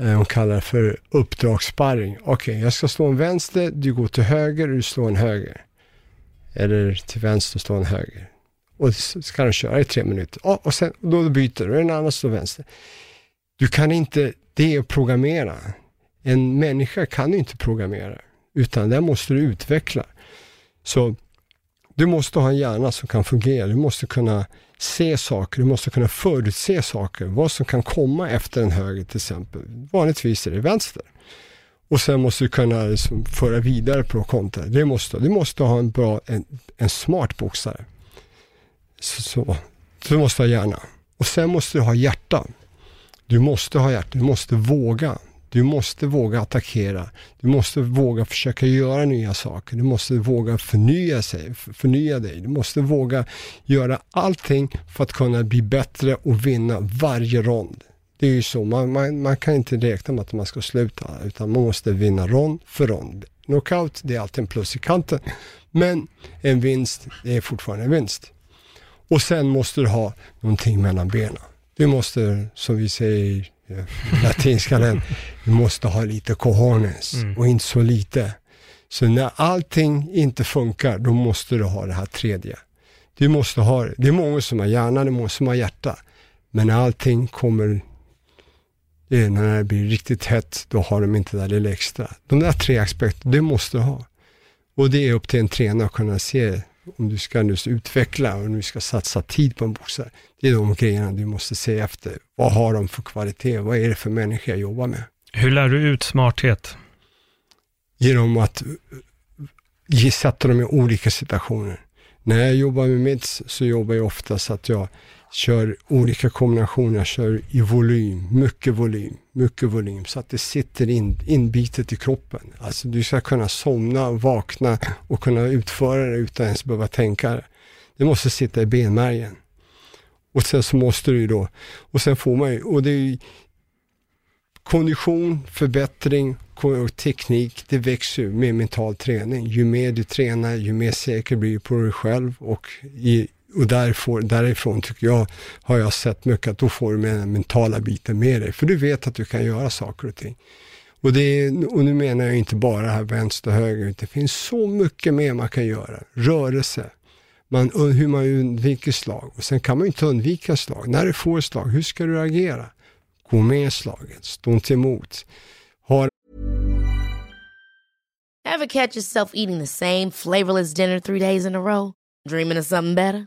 Eh, hon kallar det för uppdragssparring. Okej, okay, jag ska slå en vänster, du går till höger och du slår en höger. Eller till vänster och slår en höger. Och så ska de köra i tre minuter. Oh, och sen, då byter du, en annan slår vänster. Du kan inte, det är att programmera. En människa kan inte programmera, utan den måste du utveckla. Så du måste ha en hjärna som kan fungera. Du måste kunna se saker, du måste kunna förutse saker. Vad som kan komma efter en höger till exempel. Vanligtvis är det vänster. Och sen måste du kunna liksom föra vidare på kontra. Du måste, du måste ha en bra, en, en smart boxare. Så, så, du måste ha hjärna. Och sen måste du ha hjärta. Du måste ha hjärta, du måste våga. Du måste våga attackera. Du måste våga försöka göra nya saker. Du måste våga förnya, sig, förnya dig. Du måste våga göra allting för att kunna bli bättre och vinna varje rond. Det är ju så, man, man, man kan inte räkna med att man ska sluta, utan man måste vinna rond för rond. Knockout, det är alltid en plus i kanten, men en vinst, det är fortfarande en vinst. Och sen måste du ha någonting mellan benen. Du måste, som vi säger latinska den, du måste ha lite cojones mm. och inte så lite. Så när allting inte funkar, då måste du ha det här tredje. Du måste ha det. Det är många som har hjärna, det är många som har hjärta. Men när allting kommer, det när det blir riktigt hett, då har de inte det där lilla extra. De där tre aspekterna, det måste du ha. Och det är upp till en tränare att kunna se om du ska nu utveckla och om du ska satsa tid på en boxare. Det är de grejerna du måste se efter. Vad har de för kvalitet? Vad är det för människa jag jobbar med? Hur lär du ut smarthet? Genom att sätta dem i olika situationer. När jag jobbar med mitt så jobbar jag ofta så att jag kör olika kombinationer, jag kör i volym, mycket volym, mycket volym, så att det sitter in, inbitet i kroppen. Alltså du ska kunna somna, vakna och kunna utföra det utan ens behöva tänka det. Det måste sitta i benmärgen. Och sen så måste du ju då, och sen får man ju, och det är ju kondition, förbättring och teknik, det växer ju med mental träning. Ju mer du tränar, ju mer säker blir du på dig själv och, i, och därifrån, därifrån tycker jag, har jag sett mycket att då får du med den mentala biten med dig. För du vet att du kan göra saker och ting. Och, det är, och nu menar jag inte bara här vänster och höger, det finns så mycket mer man kan göra. Rörelse, man, hur man undviker slag. Och sen kan man ju inte undvika slag. När du får slag, hur ska du agera? Gå med slaget, stå inte emot. Har... Have catch yourself eating the same flavorless dinner three days in a row? Dreaming of something better?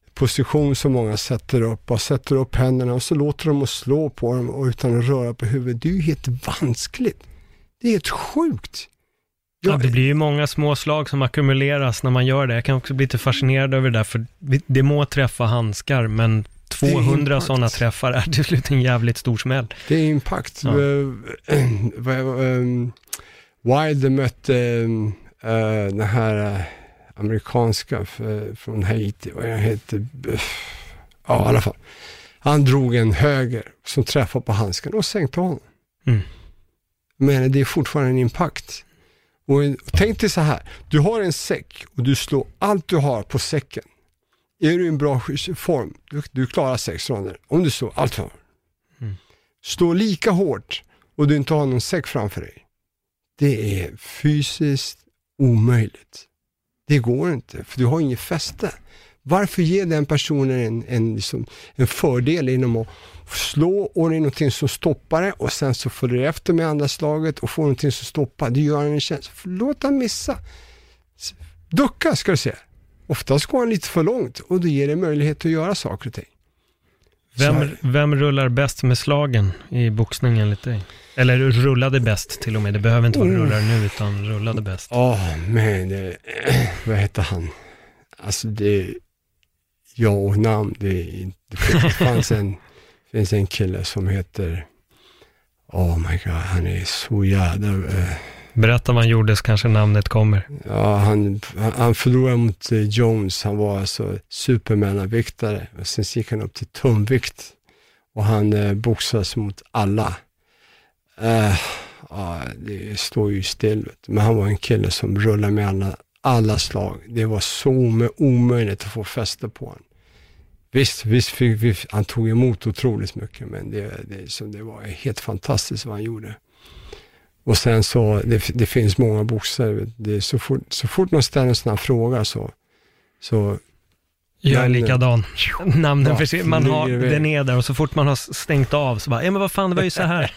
position som många sätter upp och sätter upp händerna och så låter de oss slå på dem och utan att röra på huvudet. Det är ju helt vanskligt. Det är helt sjukt. Ja, det blir ju många små slag som ackumuleras när man gör det. Jag kan också bli lite fascinerad över det där, för det må träffa handskar, men 200 sådana träffar är till slut en jävligt stor smäll. Det är impact. Ja. Wilder mötte uh, den här uh, amerikanska för, från Haiti, vad jag heter, ja i alla fall. Han drog en höger som träffade på handsken och sänkte honom. Mm. Men det är fortfarande en impact. Och tänk dig så här, du har en säck och du slår allt du har på säcken. Är du i en bra form, du, du klarar sex ronder. Om du slår allt du har. Mm. Slå lika hårt och du inte har någon säck framför dig. Det är fysiskt omöjligt. Det går inte, för du har inget fäste. Varför ge den personen en, en, liksom, en fördel genom att slå och det är någonting som stoppar det och sen så följer du efter med andra slaget och får någonting som stoppar. Det gör han en tjänst. Låt han missa. Ducka ska du se. Oftast går han lite för långt och det ger dig möjlighet att göra saker och ting. Vem, vem rullar bäst med slagen i boxning enligt dig? Eller rullade bäst till och med. Det behöver inte vara mm. rullar nu, utan rullade bäst. Ja, oh, men det, vad heter han? Alltså det, ja och namn, det, det fanns en, finns en kille som heter, oh my god, han är så jävla... Uh, Berätta vad han gjorde så kanske namnet kommer. Ja, han, han förlorade mot eh, Jones. Han var alltså supermellanviktare. Sen gick han upp till tumvikt och han eh, boxades mot alla. Uh, uh, det står ju still. Men han var en kille som rullade med alla, alla slag. Det var så omöjligt att få fäste på honom. Visst, visst vi, han tog emot otroligt mycket, men det, det, så det var helt fantastiskt vad han gjorde. Och sen så, det, det finns många boxare, så, fort, så fort man ställer en sån här fråga så, så jag är likadan. Namnen ja, för man har, den är där och så fort man har stängt av så bara, ja men vad fan, det var ju så här.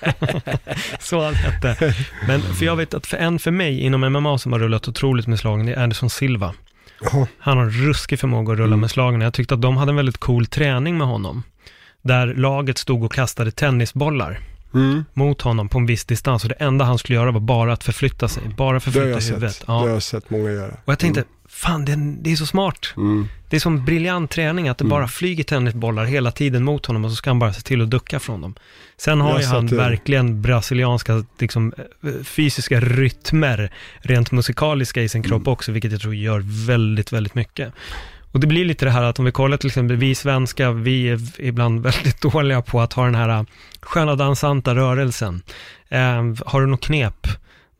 så han hette. Men för jag vet att för en för mig inom MMA som har rullat otroligt med slagen, det är Anderson Silva. Han har en ruskig förmåga att rulla mm. med slagen. Jag tyckte att de hade en väldigt cool träning med honom. Där laget stod och kastade tennisbollar. Mm. mot honom på en viss distans och det enda han skulle göra var bara att förflytta sig, bara Det har förflytta jag huvudet. sett. Det har Ja. jag sett många göra. Och jag tänkte, fan det är, det är så smart. Mm. Det är som briljant träning, att det bara flyger tennisbollar hela tiden mot honom och så ska han bara se till att ducka från dem. Sen har Jag ju han det. verkligen brasilianska liksom, eh, fysiska rytmer, rent musikaliska i sin Mm. kropp också, vilket jag tror gör väldigt, väldigt mycket. Och det blir lite det här att om vi kollar till exempel, vi svenskar, vi är ibland väldigt dåliga på att ha den här äh, sköna dansanta rörelsen. Eh, har du något knep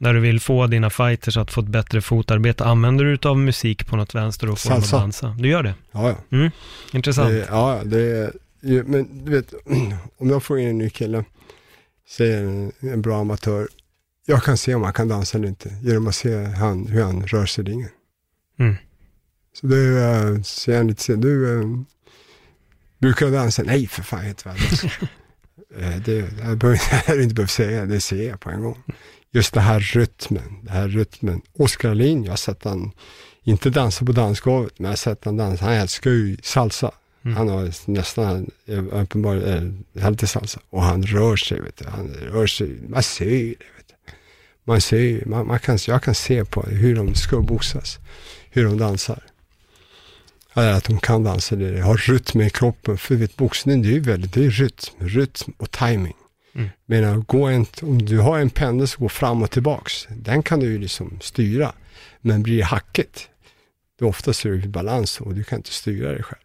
när du vill få dina fighters att få ett bättre fotarbete? Använder du utav musik på något vänster och får dem att dansa? Du gör det? Ja, ja. Mm, intressant. Det, ja, det men du vet, om jag får in en ny kille, säger en, en bra amatör, jag kan se om han kan dansa eller inte, genom att se han, hur han rör sig i ringen. Mm. Så du, uh, ser han lite, så- du, uh, brukar dansa? Nej, för fan, jag är inte värdelös. Eh, det, jag behöver jag hade inte behövt säga, det ser jag på en gång. Just det här rytmen, det här rytmen. Oskar Alin, jag har sett han, inte dansa på dansgolvet, men jag har sett han dansa, han älskar ju salsa. Mm. Han har nästan uppenbarligen lite salsa. Och han rör sig, vet du. Han rör sig, man ser ju det, vet du. Man ser man, man kan, jag kan se på hur de ska boxas, hur de dansar. Eller att de kan dansa, det har rytm i kroppen. För vet, boxning det är ju väldigt, det är rytm, rytm och timing. Mm. Men gå en, om du har en pendel som går fram och tillbaks, den kan du ju liksom styra. Men blir det hackigt, då oftast är du i balans och du kan inte styra dig själv.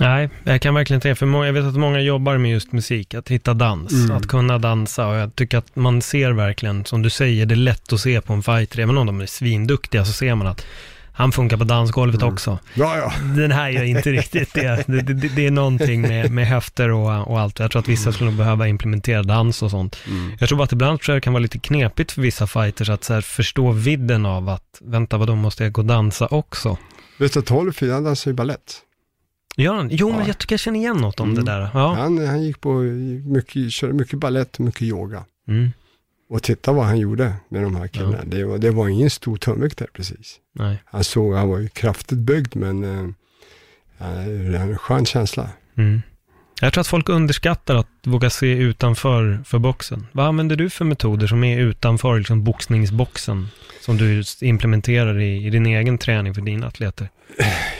Nej, jag kan verkligen tänka, för många, jag vet att många jobbar med just musik, att hitta dans, Mm. att kunna dansa och jag tycker att man ser verkligen, som du säger, det är lätt att se på en fighter, även om de är svinduktiga så ser man att han funkar på dansgolvet Mm. också. Ja, ja. Den här gör inte riktigt det. Det, det, det är någonting med, med höfter och, och allt. Jag tror att vissa skulle nog behöva implementera dans och sånt. Mm. Jag tror bara att ibland tror jag det kan vara lite knepigt för vissa fighters att så förstå vidden av att, vänta vadå, måste jag gå och dansa också? Vet du att Holyfield, han dansar ju balett. Gör han? Jo, men Ja. jag tycker jag känner igen något om Mm. det där. Ja. Han, han gick på mycket, körde mycket balett och mycket yoga. Mm. Och titta vad han gjorde med de här killarna. Det, var, det var ingen stor tungviktare precis. Nej. Han såg, han var ju kraftigt byggd men eh, han hade en skön känsla. Mm. Jag tror att folk underskattar att våga se utanför för boxen. Vad använder du för metoder som är utanför liksom boxningsboxen? Som du implementerar i, i din egen träning för dina atleter?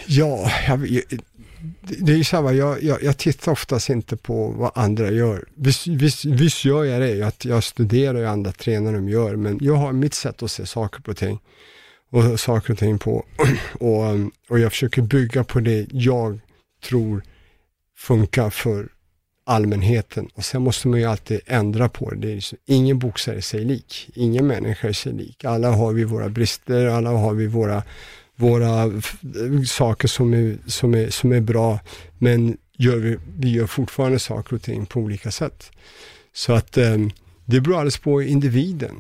Ja, jag, det är ju så här, jag, jag, jag tittar oftast inte på vad andra gör. Visst, visst, visst gör jag det, att jag studerar ju andra tränare de gör, men jag har mitt sätt att se saker på ting och saker och ting på. och, och jag försöker bygga på det jag tror funkar för allmänheten. Och sen måste man ju alltid ändra på det. det är liksom, ingen boxare är sig lik, ingen människa är sig lik. Alla har vi våra brister, alla har vi våra våra saker som är, som är, som är bra, men gör vi, vi gör fortfarande saker och ting på olika sätt. Så att eh, det beror alldeles på individen.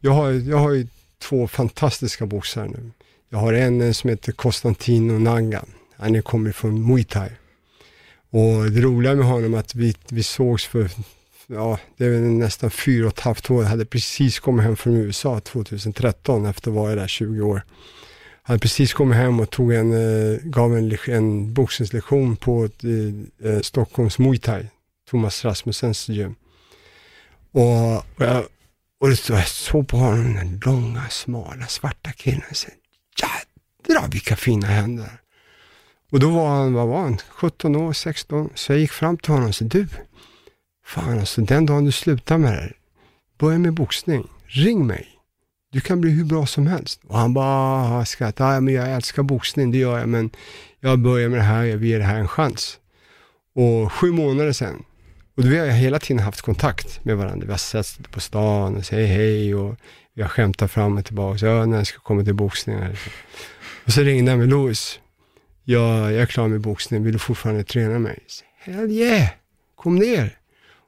Jag har, jag har ju två fantastiska boxare nu. Jag har en som heter Konstantino Nanga. Han kommer från Muay Thai. Och det roliga med honom är att vi, vi sågs för, ja, det är nästan fyra och ett halvt år. Jag hade precis kommit hem från USA 2013 efter att ha varit där 20 år hade precis kommit hem och tog en, eh, gav en, en boxningslektion på ett, eh, Stockholms Muay Thai, Thomas Rasmussens gym. Och, och, jag, och jag såg på honom, den långa, smala, svarta killen. och sa, Jädrar vilka fina händer. Och då var han, vad var han, 17 år, 16. Så jag gick fram till honom och sa, du, fan alltså den dagen du slutar med det här, börja med boxning, ring mig du kan bli hur bra som helst. Och han bara ah, skrattade, ja, men jag älskar boxning, det gör jag, men jag börjar med det här, jag vill ge det här en chans. Och sju månader sedan, och då har jag hela tiden haft kontakt med varandra. Vi har setts på stan och säger hej och vi har skämtat fram och tillbaka, ja, när jag ska komma till boxningen. Liksom. Och så ringde han med Louis, ja, jag är klar med boxning, vill du fortfarande träna mig? Så, Hell yeah, kom ner.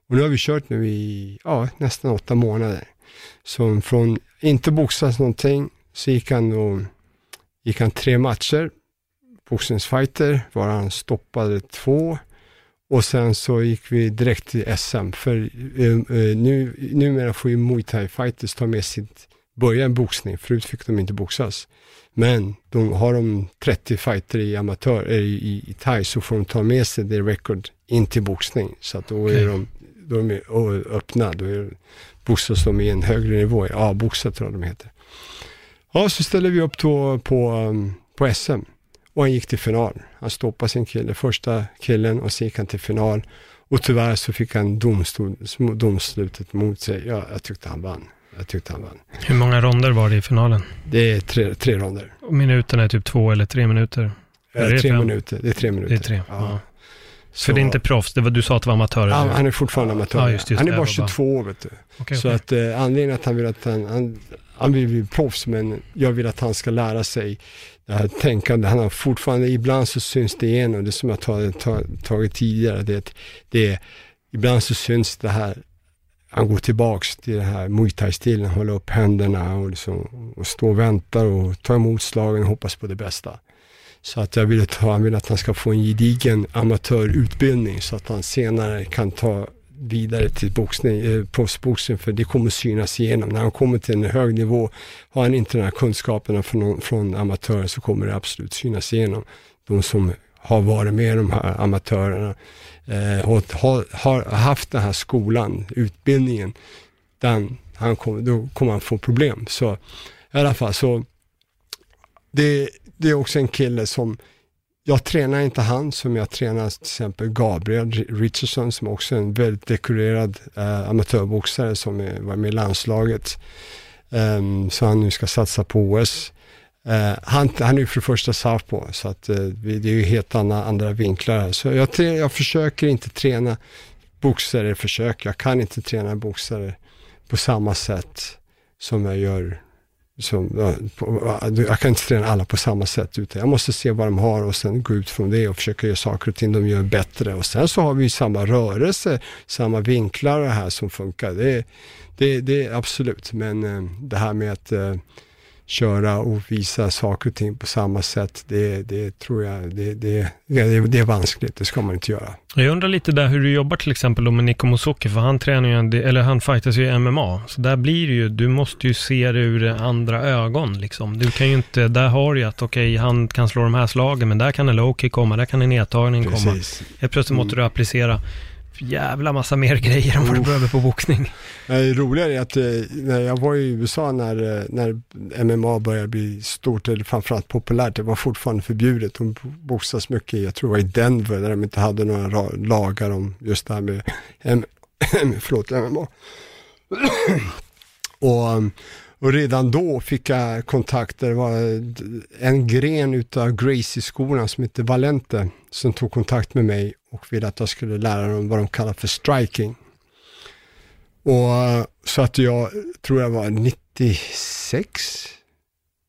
Och nu har vi kört nu i, ja, nästan åtta månader. Som från inte boxas någonting, så gick han, och, gick han tre matcher, boxningsfighter, var han stoppade två. Och sen så gick vi direkt till SM, för eh, eh, nu, numera får ju Muay Thai fighters ta med sitt, börja en boxning, förut fick de inte boxas. Men de, har de 30 fighter i amatör, eller i, i, i thai så får de ta med sig det record in till boxning. Så att då är de då är de och öppna, då är boxas de i en högre nivå, A-boxar tror jag de heter. Ja, så ställde vi upp då på, um, på SM och han gick till final. Han stoppade sin kille, första killen och så gick han till final. Och tyvärr så fick han domstol, domslutet mot sig. Ja, jag tyckte han vann. Jag tyckte han vann. Hur många ronder var det i finalen? Det är tre, tre ronder. Och minuterna är typ två eller tre minuter? Ja, det tre fem? minuter. Det är tre minuter. Det är tre, ja. Så, För det är inte proffs, det var, du sa att det var amatörer? Ja, han är fortfarande amatör. Ja, just, just han är bara jag var bara- 22 år, vet du. Okej, Så okej. att eh, anledningen att han vill att han, han, han vill bli proffs, men jag vill att han ska lära sig det här tänkande. Han har fortfarande, ibland så syns det igenom, det som jag tagit, tagit, tidigare, det, det ibland så syns det här, han går tillbaks till det här muay thai-stilen, hålla upp händerna och, liksom, och stå och vänta och ta emot slagen och hoppas på det bästa. Så att jag vill, ta, han vill att han ska få en gedigen amatörutbildning så att han senare kan ta vidare till boxning, eh, proffsboxning för det kommer synas igenom. När han kommer till en hög nivå, har han inte de här kunskaperna från, från amatörer så kommer det absolut synas igenom. De som har varit med de här amatörerna, eh, har, har, har haft den här skolan, utbildningen, den, han kom, då kommer han få problem. Så i alla fall så, det, det är också en kille som, jag tränar inte han som jag tränar till exempel Gabriel Richardson som också är en väldigt dekorerad eh, amatörboxare som är, var med i landslaget. Um, så han nu ska satsa på OS. Uh, eh, han, han är ju för det första southpaw så att uh, vi- det är ju helt andra, andra vinklar. här. Så jag, jag försöker inte träna boxare, försök, jag kan inte träna boxare på samma sätt som jag gör som, jag kan inte träna alla på samma sätt utan jag måste se vad de har och sen gå ut från det och försöka göra saker och ting de gör bättre. Och sen så har vi ju samma rörelse, samma vinklar och det här som funkar. Det, det, det är absolut, men eh, det här med att eh, köra och visa saker och ting på samma sätt, det, det tror jag, det, det, det, det är vanskligt, det ska man inte göra. Jag undrar lite där hur du jobbar till exempel då med Nico Musoki, för han tränar ju, eller han fightas ju i MMA. Så där blir det ju, du måste ju se det ur andra ögon liksom. Du kan ju inte, där har du ju att okej, han kan slå de här slagen, men där kan en low komma, där kan en nedtagning komma. Precis. Helt plötsligt måste du applicera jävla massa mer grejer än vad du behöver på boxning. Det roliga är att eh, när jag var i USA när, eh, när MMA började bli stort, eller framförallt populärt, det var fortfarande förbjudet. De boxas mycket, jag tror det var i Denver, där de inte hade några ra- lagar om just det här med M- förlåt, MMA. och, och redan då fick jag kontakter, det var en gren utav Gracie-skolan som heter Valente, som tog kontakt med mig och ville att jag skulle lära dem vad de kallar för striking. Och så att jag tror jag var 96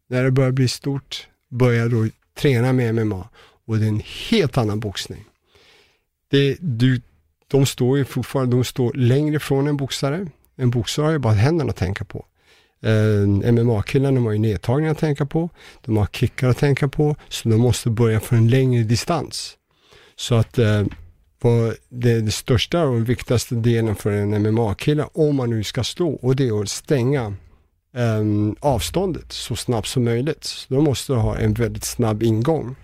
när det började bli stort, började då träna med MMA och det är en helt annan boxning. Det, du, de står ju fortfarande, de står längre från en boxare. En boxare har ju bara händerna att tänka på. Eh, MMA-killarna har ju nedtagningar att tänka på, de har kickar att tänka på, så de måste börja från en längre distans. Så att eh, på det, det största och viktigaste delen för en MMA-kille, om man nu ska slå, och det är att stänga ehm, avståndet så snabbt som möjligt. Så då måste du ha en väldigt snabb ingång.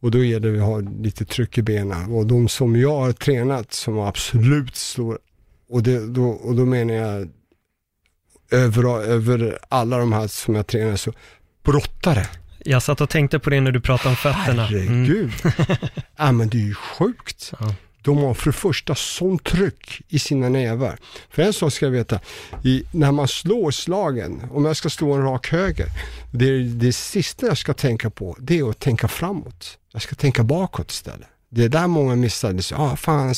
Och då gäller det att ha lite tryck i benen. Och de som jag har tränat som absolut slår, och, det, då, och då menar jag över, över alla de här som jag tränar, så brottare. Jag satt och tänkte på det när du pratade om fötterna. Mm. Herregud. ja men det är ju sjukt. Ja. De har för det första sån tryck i sina nävar. För en sak ska jag veta, i, när man slår slagen, om jag ska slå en rak höger, det, det sista jag ska tänka på, det är att tänka framåt. Jag ska tänka bakåt istället. Det är där många missar. Det så, ah, fan, eh,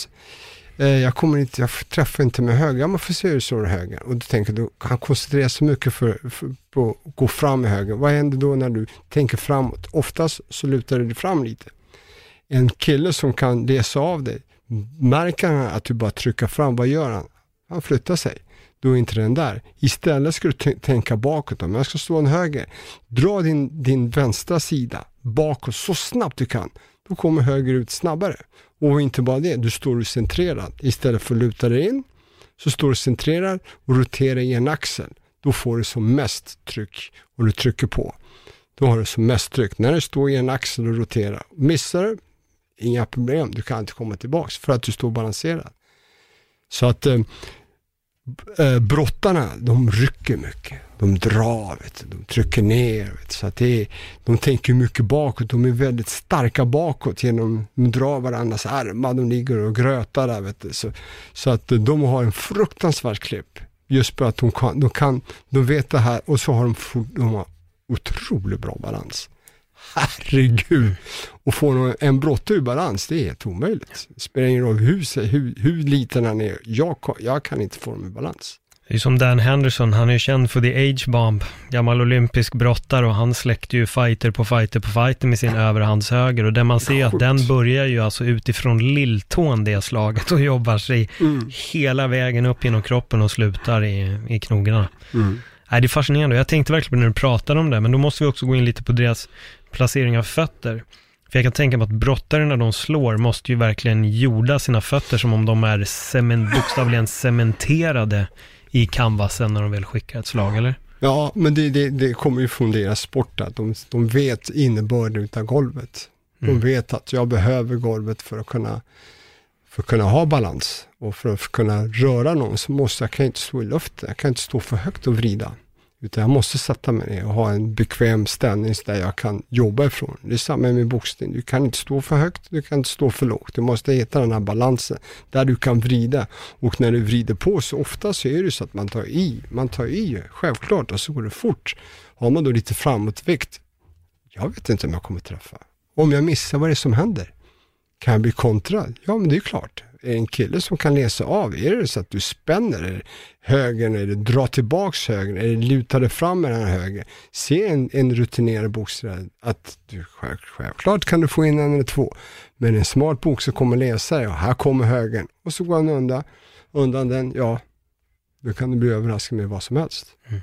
Eh, jag kommer inte, jag träffar inte med höger. Ja, man får se hur du slår höger. Och du tänker, du kan koncentrera sig mycket för, för, på att gå fram med höger. Vad händer då när du tänker framåt? Oftast så lutar du dig fram lite. En kille som kan läsa av dig, märker han att du bara trycker fram, vad gör han? Han flyttar sig. Då är inte den där. Istället ska du tänka bakåt. Om jag ska slå en höger, dra din, din vänstra sida bakåt så snabbt du kan. Då kommer höger ut snabbare. Och inte bara det, du står centrerad. Istället för att luta dig in, så står du centrerad och roterar i en axel. Då får du som mest tryck och du trycker på. Då har du som mest tryck. När du står i en axel och roterar. Missar du, inga problem, du kan inte komma tillbaks för att du står balanserad. Så att eh, eh, brottarna, de rycker mycket. De drar, vet du, de trycker ner. Vet du, så att det är, de tänker mycket bakåt, de är väldigt starka bakåt genom, de drar varandras armar, de ligger och grötar där. Vet du. Så, så att de har en fruktansvärd klipp. Just för att de kan, de kan, de vet det här och så har de, de har otroligt bra balans. Herregud! Och få en brottare ur balans, det är helt omöjligt. Det spelar ingen roll hur, hur, hur liten han är, jag, jag kan inte få dem i balans. Det är som Dan Henderson, han är ju känd för the age bomb, gammal olympisk brottare och han släckte ju fighter på fighter på fighter med sin överhandshöger och där man ser att den börjar ju alltså utifrån lilltån det slaget och jobbar sig mm. hela vägen upp genom kroppen och slutar i, i knogarna. Mm. Nej, det är fascinerande. Jag tänkte verkligen när du pratade om det, men då måste vi också gå in lite på deras placering av fötter. För jag kan tänka mig att brottare när de slår måste ju verkligen jorda sina fötter som om de är cement, bokstavligen cementerade i canvasen när de väl skickar ett slag, eller? Ja, men det, det, det kommer ju från deras sport, att de, de vet innebörden av golvet. De mm. vet att jag behöver golvet för att kunna, för att kunna ha balans och för att kunna röra någon så måste jag, kan inte stå i luften, jag kan inte stå för högt och vrida. Utan jag måste sätta mig ner och ha en bekväm ställning där jag kan jobba ifrån. Det är samma med boxning. Du kan inte stå för högt, du kan inte stå för lågt. Du måste hitta den här balansen där du kan vrida. Och när du vrider på så ofta så är det så att man tar i. Man tar i, självklart, och så går det fort. Har man då lite framåtvikt, jag vet inte om jag kommer träffa. Om jag missar, vad är det som händer? Kan jag bli kontrad? Ja, men det är klart en kille som kan läsa av, är det så att du spänner högern eller drar tillbaks högern eller lutar dig fram med den här högern. Se en, en rutinerad boxare att du, självklart kan du få in en eller två, men en smart boxare kommer läsa det och här kommer högern och så går han undan, undan den, ja, då kan du bli överraskad med vad som helst. Mm.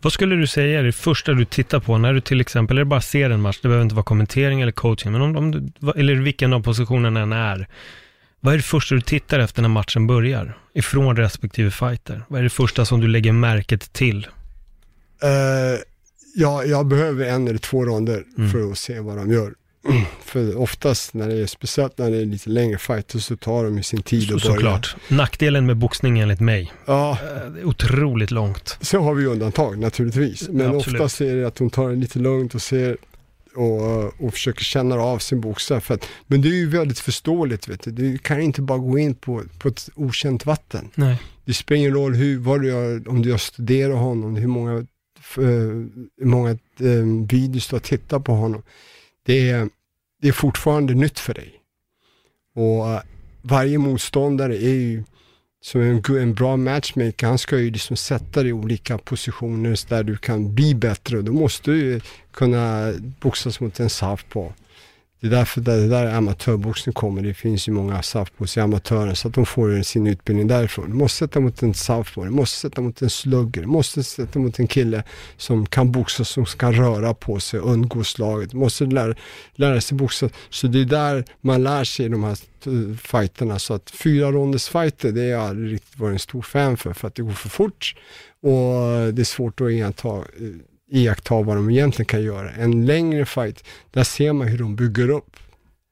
Vad skulle du säga är det första du tittar på när du till exempel, eller bara ser en match, det behöver inte vara kommentering eller coaching, men om, om du, eller vilken av positionerna än är, vad är det första du tittar efter när matchen börjar? Ifrån respektive fighter. Vad är det första som du lägger märket till? Uh, ja, jag behöver en eller två ronder mm. för att se vad de gör. för oftast när det är, speciellt när det är lite längre fighter så tar de ju sin tid så, att börja. Såklart. Nackdelen med boxning enligt mig. Ja. Uh, det är otroligt långt. Så har vi undantag naturligtvis. Men ja, oftast är det att de tar det lite lugnt och ser och, och försöker känna av sin bokstav. För att, men det är ju väldigt förståeligt, vet du. du kan inte bara gå in på, på ett okänt vatten. Nej. Det spelar ingen roll hur, vad du gör, om du har studerat honom, hur många, uh, hur många uh, videos du har tittat på honom. Det är, det är fortfarande nytt för dig. Och uh, varje motståndare är ju som en, en bra matchmaker, han ska ju liksom sätta dig i olika positioner där du kan bli bättre och då måste du kunna boxas mot en southpaw. Det är därför det där amatörboxning kommer. Det finns ju många southpaws i amatören så att de får sin utbildning därifrån. Du måste sätta mot en southpaw, du måste sätta mot en slugger, du måste sätta mot en kille som kan boxa, som ska röra på sig, undgå slaget. Du måste lära, lära sig boxa. Så det är där man lär sig de här eh, fighterna. Så att fyra ronders fighter, det har jag aldrig riktigt varit en stor fan för, för att det går för fort och det är svårt att iaktta eh, iaktta vad de egentligen kan göra. En längre fight, där ser man hur de bygger upp.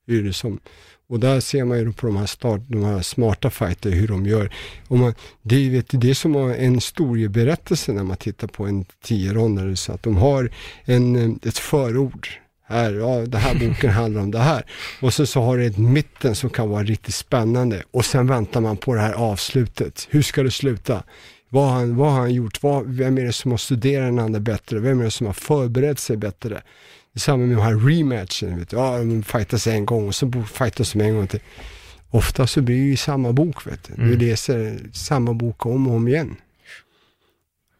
Hur det som, och där ser man ju på de här, start, de här smarta fighter hur de gör. Och man, det, vet, det är som en historieberättelse när man tittar på en tio så att de har en, eh, ett förord. Här, ja, den här boken handlar om det här. Och så, så har det ett mitten som kan vara riktigt spännande. Och sen väntar man på det här avslutet. Hur ska det sluta? Vad har han, vad har han gjort? Vad, vem är det som har studerat den andra bättre? Vem är det som har förberett sig bättre? I samband med de här rematchen, vet du. ja, de fightas en gång och så fightas de en gång till. Ofta så blir det ju samma bok, vet du. Mm. Du läser samma bok om och om igen.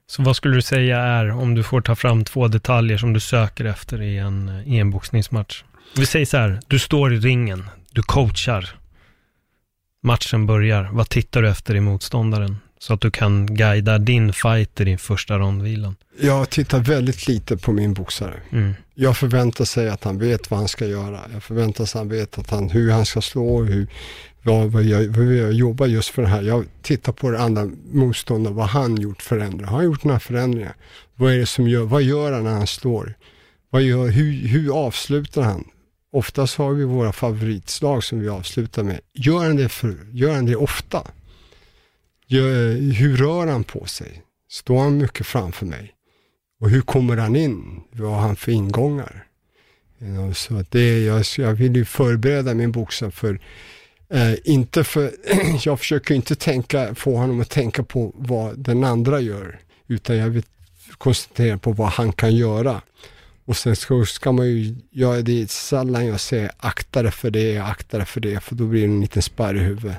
Så vad skulle du säga är, om du får ta fram två detaljer som du söker efter i en, i en boxningsmatch? Vi säger så här, du står i ringen, du coachar, matchen börjar, vad tittar du efter i motståndaren? Så att du kan guida din fighter i första rondvilan. Jag tittar väldigt lite på min boxare. Mm. Jag förväntar sig att han vet vad han ska göra. Jag förväntar sig att han vet att han, hur han ska slå, hur, vad, vad, jag, vad jag jobbar just för det här. Jag tittar på det andra motståndaren, vad han gjort förändringar. Har han gjort några förändringar? Vad är det som gör, vad gör han när han slår? Vad gör, hur, hur avslutar han? Oftast har vi våra favoritslag som vi avslutar med. Gör han det, för, gör han det ofta? Hur rör han på sig? Står han mycket framför mig? Och hur kommer han in? Vad har han för ingångar? You know, så det, jag, jag vill ju förbereda min boxare för, eh, inte för, jag försöker inte tänka, få honom att tänka på vad den andra gör, utan jag vill koncentrera på vad han kan göra. Och sen ska, ska man ju ja, det sällan jag säger akta dig för det, akta dig för det, för då blir det en liten spärr i huvudet.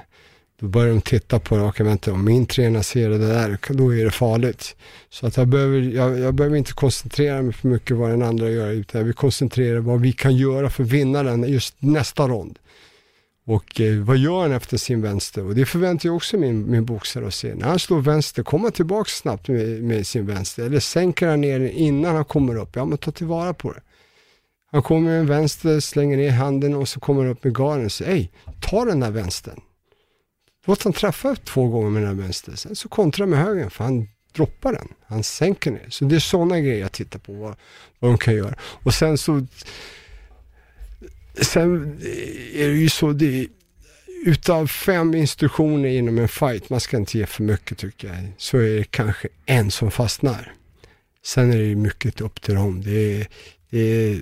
Då börjar de titta på det, okej vänta, om min tränare ser det där, då är det farligt. Så att jag behöver, jag, jag behöver inte koncentrera mig för mycket vad den andra gör, utan jag vill koncentrera vad vi kan göra för att vinna den just nästa rond. Och eh, vad gör han efter sin vänster? Och det förväntar jag också min, min boxare att se. När han slår vänster, kommer han tillbaka snabbt med, med, sin vänster? Eller sänker han ner den innan han kommer upp? Ja, men ta tillvara på det. Han kommer med en vänster, slänger ner handen och så kommer han upp med garden och säger, hej, ta den där vänstern. Låt han träffa två gånger med den här vänster. Sen så kontrar med högern för han droppar den. Han sänker ner. Så det är sådana grejer jag tittar på vad, vad de kan göra. Och sen så Sen är det ju så, det, utav fem instruktioner inom en fight, man ska inte ge för mycket tycker jag, så är det kanske en som fastnar. Sen är det ju mycket upp till dem. Det är, det är,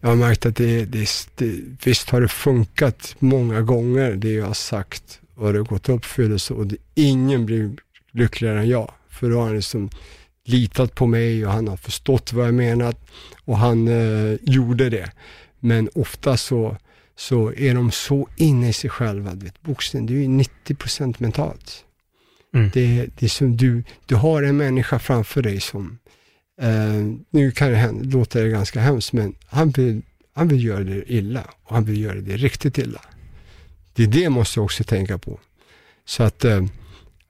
jag har märkt att det, det, det, visst har det funkat många gånger, det jag har sagt, och det har gått uppfyllelse och det, ingen blir lyckligare än jag. För då har han liksom litat på mig och han har förstått vad jag menat och han eh, gjorde det. Men ofta så, så är de så inne i sig själva. Du vet, boxning, det är ju 90% mentalt. Mm. Det, det är som du, du har en människa framför dig som, eh, nu kan det hända, låter det ganska hemskt, men han vill, han vill göra det illa och han vill göra det riktigt illa. Det är det måste jag också tänka på. Så att eh,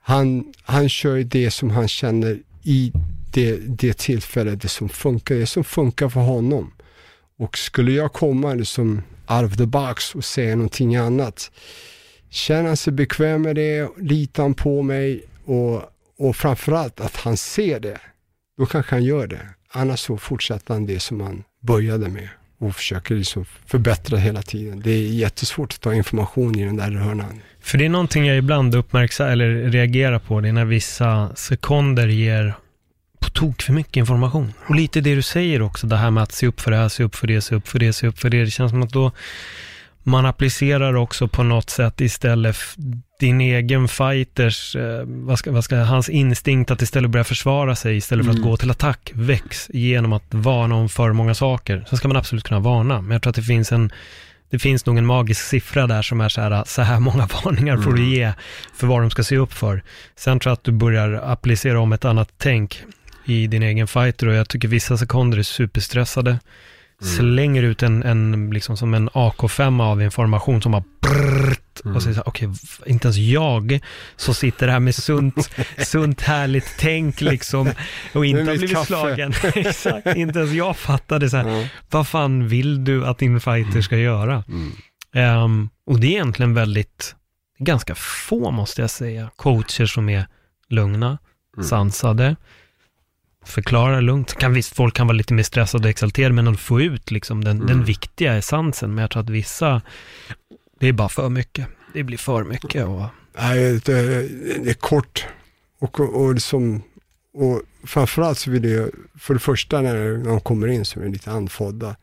han, han kör det som han känner i det, det tillfället, det som funkar, det som funkar för honom. Och skulle jag komma liksom out of the box och säga någonting annat, känna sig bekväm med det, litar han på mig och, och framförallt att han ser det, då kanske han gör det. Annars så fortsätter han det som han började med och försöker liksom förbättra hela tiden. Det är jättesvårt att ta information i den där hörnan. För det är någonting jag ibland uppmärksammar eller reagerar på, det är när vissa sekunder ger på tok för mycket information. Och lite det du säger också, det här med att se upp för det här, se upp för det, se upp för det, se upp för det. Det känns som att då man applicerar också på något sätt istället din egen fighters, eh, vad ska, vad ska, hans instinkt att istället börja försvara sig istället för mm. att gå till attack väcks genom att varna om för många saker. Sen ska man absolut kunna varna, men jag tror att det finns en det finns nog en magisk siffra där som är så här, så här många varningar får du mm. ge för vad de ska se upp för. Sen tror jag att du börjar applicera om ett annat tänk i din egen fighter och jag tycker vissa sekunder är superstressade. Mm. Slänger ut en, en, liksom som en AK5 av information som bara brrrt, mm. och så säger okej, okay, inte ens jag så sitter här med sunt, sunt härligt tänk liksom och inte har blivit kaffe. slagen. Exakt, inte ens jag fattade så här, mm. vad fan vill du att din fighter ska göra? Um, och det är egentligen väldigt, ganska få måste jag säga, coacher som är lugna, mm. sansade, förklara lugnt. Kan, visst, folk kan vara lite mer stressade och exalterade, men att få ut liksom den, mm. den viktiga essensen. Men jag tror att vissa, det är bara för mycket. Det blir för mycket. Och... Nej, det, det är kort och, och, liksom, och framförallt så vill jag, för det första när de kommer in så är de lite andfådda,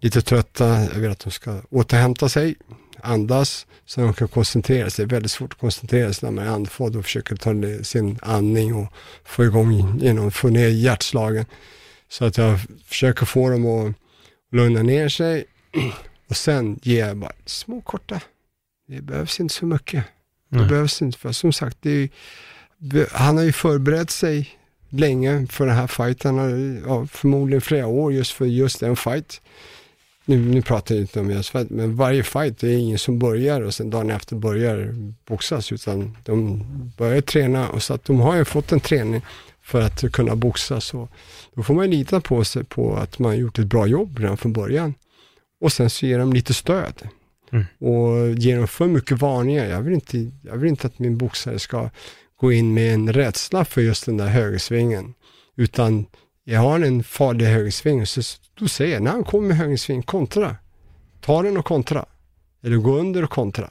lite trötta, jag vill att de ska återhämta sig, andas så de kan koncentrera sig. Det är väldigt svårt att koncentrera sig när man är andfådd och försöker ta sin andning och få igång, genom, få ner hjärtslagen. Så att jag försöker få dem att lugna ner sig och sen ger jag bara små korta. Det behövs inte så mycket. Det Nej. behövs inte, för som sagt, är, han har ju förberett sig länge för den här fighten, ja, förmodligen flera år just för just den fight nu, nu pratar jag inte om just fight, men varje fight, det är ingen som börjar och sen dagen efter börjar boxas, utan de börjar träna och så att de har ju fått en träning för att kunna boxas. Och då får man lita på sig på att man gjort ett bra jobb redan från början. Och sen så ger de lite stöd. Mm. Och ger dem för mycket varningar. Jag vill, inte, jag vill inte att min boxare ska gå in med en rädsla för just den där högersvingen. Utan jag har en farlig högersving, så då säger jag, när han kommer med högersving, kontra. Ta den och kontra. Eller gå under och kontra.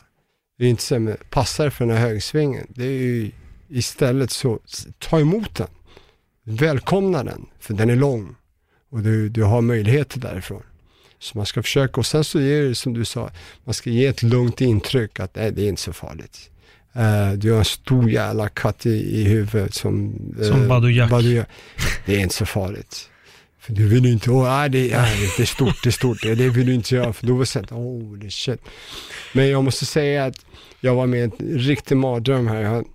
Det är inte så, men passar för den här högsvingen. Det är ju istället så, ta emot den. Välkomna den, för den är lång. Och du, du har möjligheter därifrån. Så man ska försöka, och sen så är det som du sa, man ska ge ett lugnt intryck att nej, det är inte så farligt. Uh, du har en stor jävla katt i, i huvudet som... Uh, Som Badou Badou Det är inte så farligt. För du vill ju inte, åh, nej, det, nej, det är stort, det är stort, det, det vill du inte göra, för då var det oh, det shit. Men jag måste säga att jag var med i en riktig mardröm här. Jag,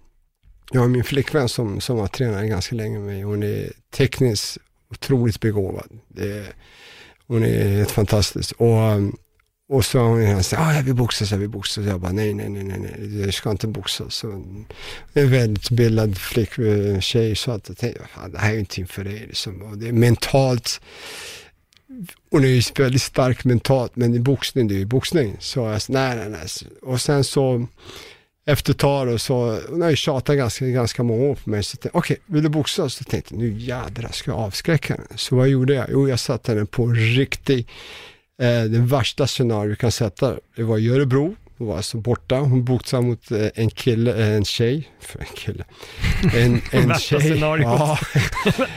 jag har min flickvän som, som har tränat ganska länge med mig. Hon är tekniskt otroligt begåvad. Det, hon är helt fantastisk. Och, um, och så har hon sagt, ah, jag vill boxas, jag vill boxas. Jag bara, nej, nej, nej, nej, nej, jag ska inte boxas. Så en väldigt bildad flick, eh, tjej sa att det här är ingenting för dig. Liksom. Och det är mentalt, hon är ju väldigt stark mentalt, men i boxning, det är ju boxning. Så jag sa, nej, nej, nej. Och sen så efter ett tag då, så, hon har ju tjatat ganska, ganska många år på mig, så okej, okay, vill du boxas? Så tänkte jag, nu jädrar ska jag avskräcka henne. Så vad gjorde jag? Jo, jag satte henne på riktig, eh, det värsta scenario du kan sätta. Det var i Örebro, hon var alltså borta, hon boxade mot eh, en kille, eh, en tjej, för en kille, en, en Värsta tjej. scenariot. Ja,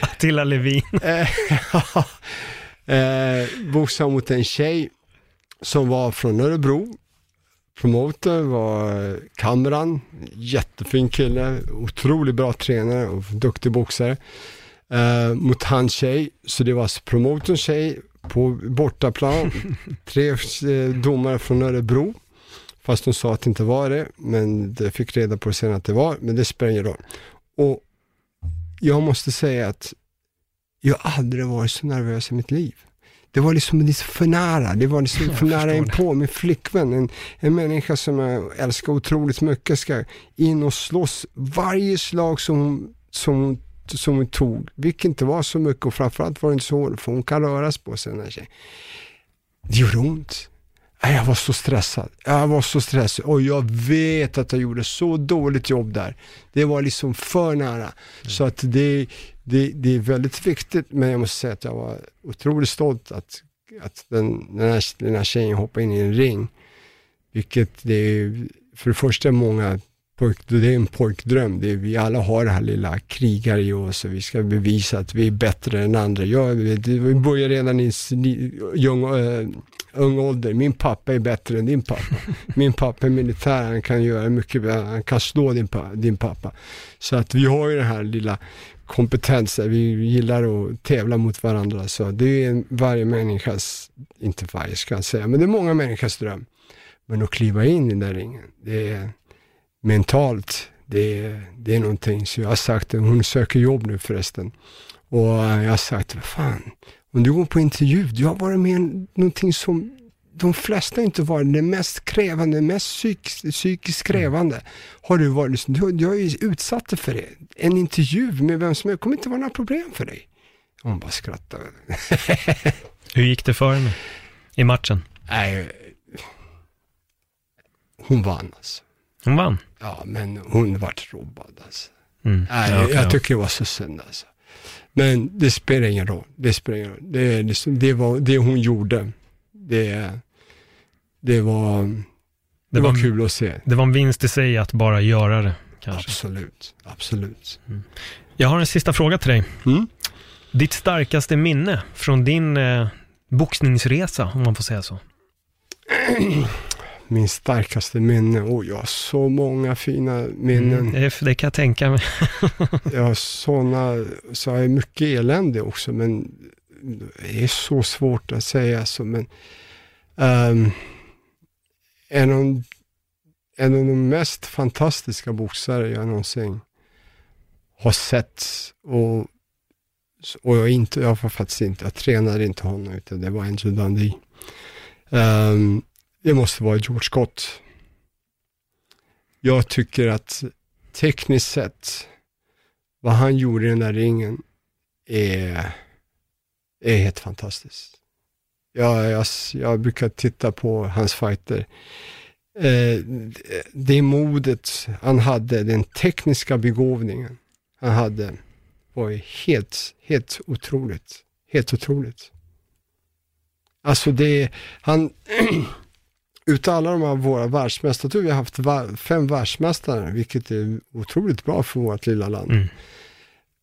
Attila Levin. eh, eh, boxade mot en tjej som var från Örebro, promoter var Kamran, jättefin kille, otroligt bra tränare och duktig boxare. Uh, mot hans tjej, så det var alltså promotorns tjej på bortaplan, tre uh, domare från Örebro. Fast de sa att det inte var det, men det fick reda på sen att det var, men det spelar ingen roll. Och jag måste säga att jag aldrig varit så nervös i mitt liv. Det var liksom för nära, det var liksom för nära inpå. Min flickvän, en, en människa som jag älskar otroligt mycket, ska in och slåss varje slag som, som, som hon tog, vilket inte var så mycket och framförallt var det inte så hårt, för hon kan röra sig på sig den här tjejen. Det gjorde ont. Jag var så stressad. Jag var så stressad och jag vet att jag gjorde så dåligt jobb där. Det var liksom för nära. Mm. Så att det, det, det är väldigt viktigt, men jag måste säga att jag var otroligt stolt att, att den, den, här, den här tjejen hoppade in i en ring. Vilket det är, för det första många pojk, det är en pojkdröm. Det är, vi alla har det här lilla krigare i oss och vi ska bevisa att vi är bättre än andra. Jag, vi börjar redan i ung, äh, ung ålder. Min pappa är bättre än din pappa. Min pappa är militär, han kan göra mycket, han kan slå din, din pappa. Så att vi har ju den här lilla kompetenser, vi gillar att tävla mot varandra. Så det är varje människas, inte varje ska jag säga, men det är många människors dröm. Men att kliva in i den där ringen, det är mentalt, det är, det är någonting. Så jag har sagt, hon söker jobb nu förresten. Och jag har sagt, vad fan, om du går på intervju, du har varit med någonting som de flesta inte varit det mest krävande, mest psyk, psykiskt krävande. Har du varit, du, du har ju utsatt dig för det. En intervju med vem som helst kommer inte vara några problem för dig. Hon bara skrattade. Hur gick det för henne i matchen? Nej, hon vann alltså. Hon vann? Ja, men hon vart robbad alltså. Mm. Nej, Ja, okej, jag ja. tycker det var så synd alltså. Men det spelar ingen roll. Det spelar ingen roll. Det, liksom, det var det hon gjorde. Det, det var, det, Det var, var- kul att se. Det var en vinst i sig att bara göra det, kanske. Absolut, absolut. Jag har en sista fråga till dig. Mm. Ditt starkaste minne från din eh, boxningsresa, om man får säga så? Min starkaste minne, oh, jag har så många fina minnen. Mm, det, det kan jag tänka mig. Jag har sådana, så har jag mycket elände också, men det är så svårt att säga så, men ehm, en, av, en av de mest fantastiska boxare jag någonsin har sett och, och jag, inte, jag var faktiskt inte, jag tränade inte honom, utan det var Andrew Dundee. Ehm, det måste vara George Scott. Jag tycker att tekniskt sett, vad han gjorde i den där ringen är, är helt fantastiskt. Jag, jag, jag brukar titta på hans fighter. Eh, det modet han hade, den tekniska begåvningen han hade, var helt, helt otroligt. Helt otroligt. Alltså det, han, utav alla de här våra världsmästare, jag tror vi har haft fem världsmästare, vilket är otroligt bra för vårt lilla land. Mm.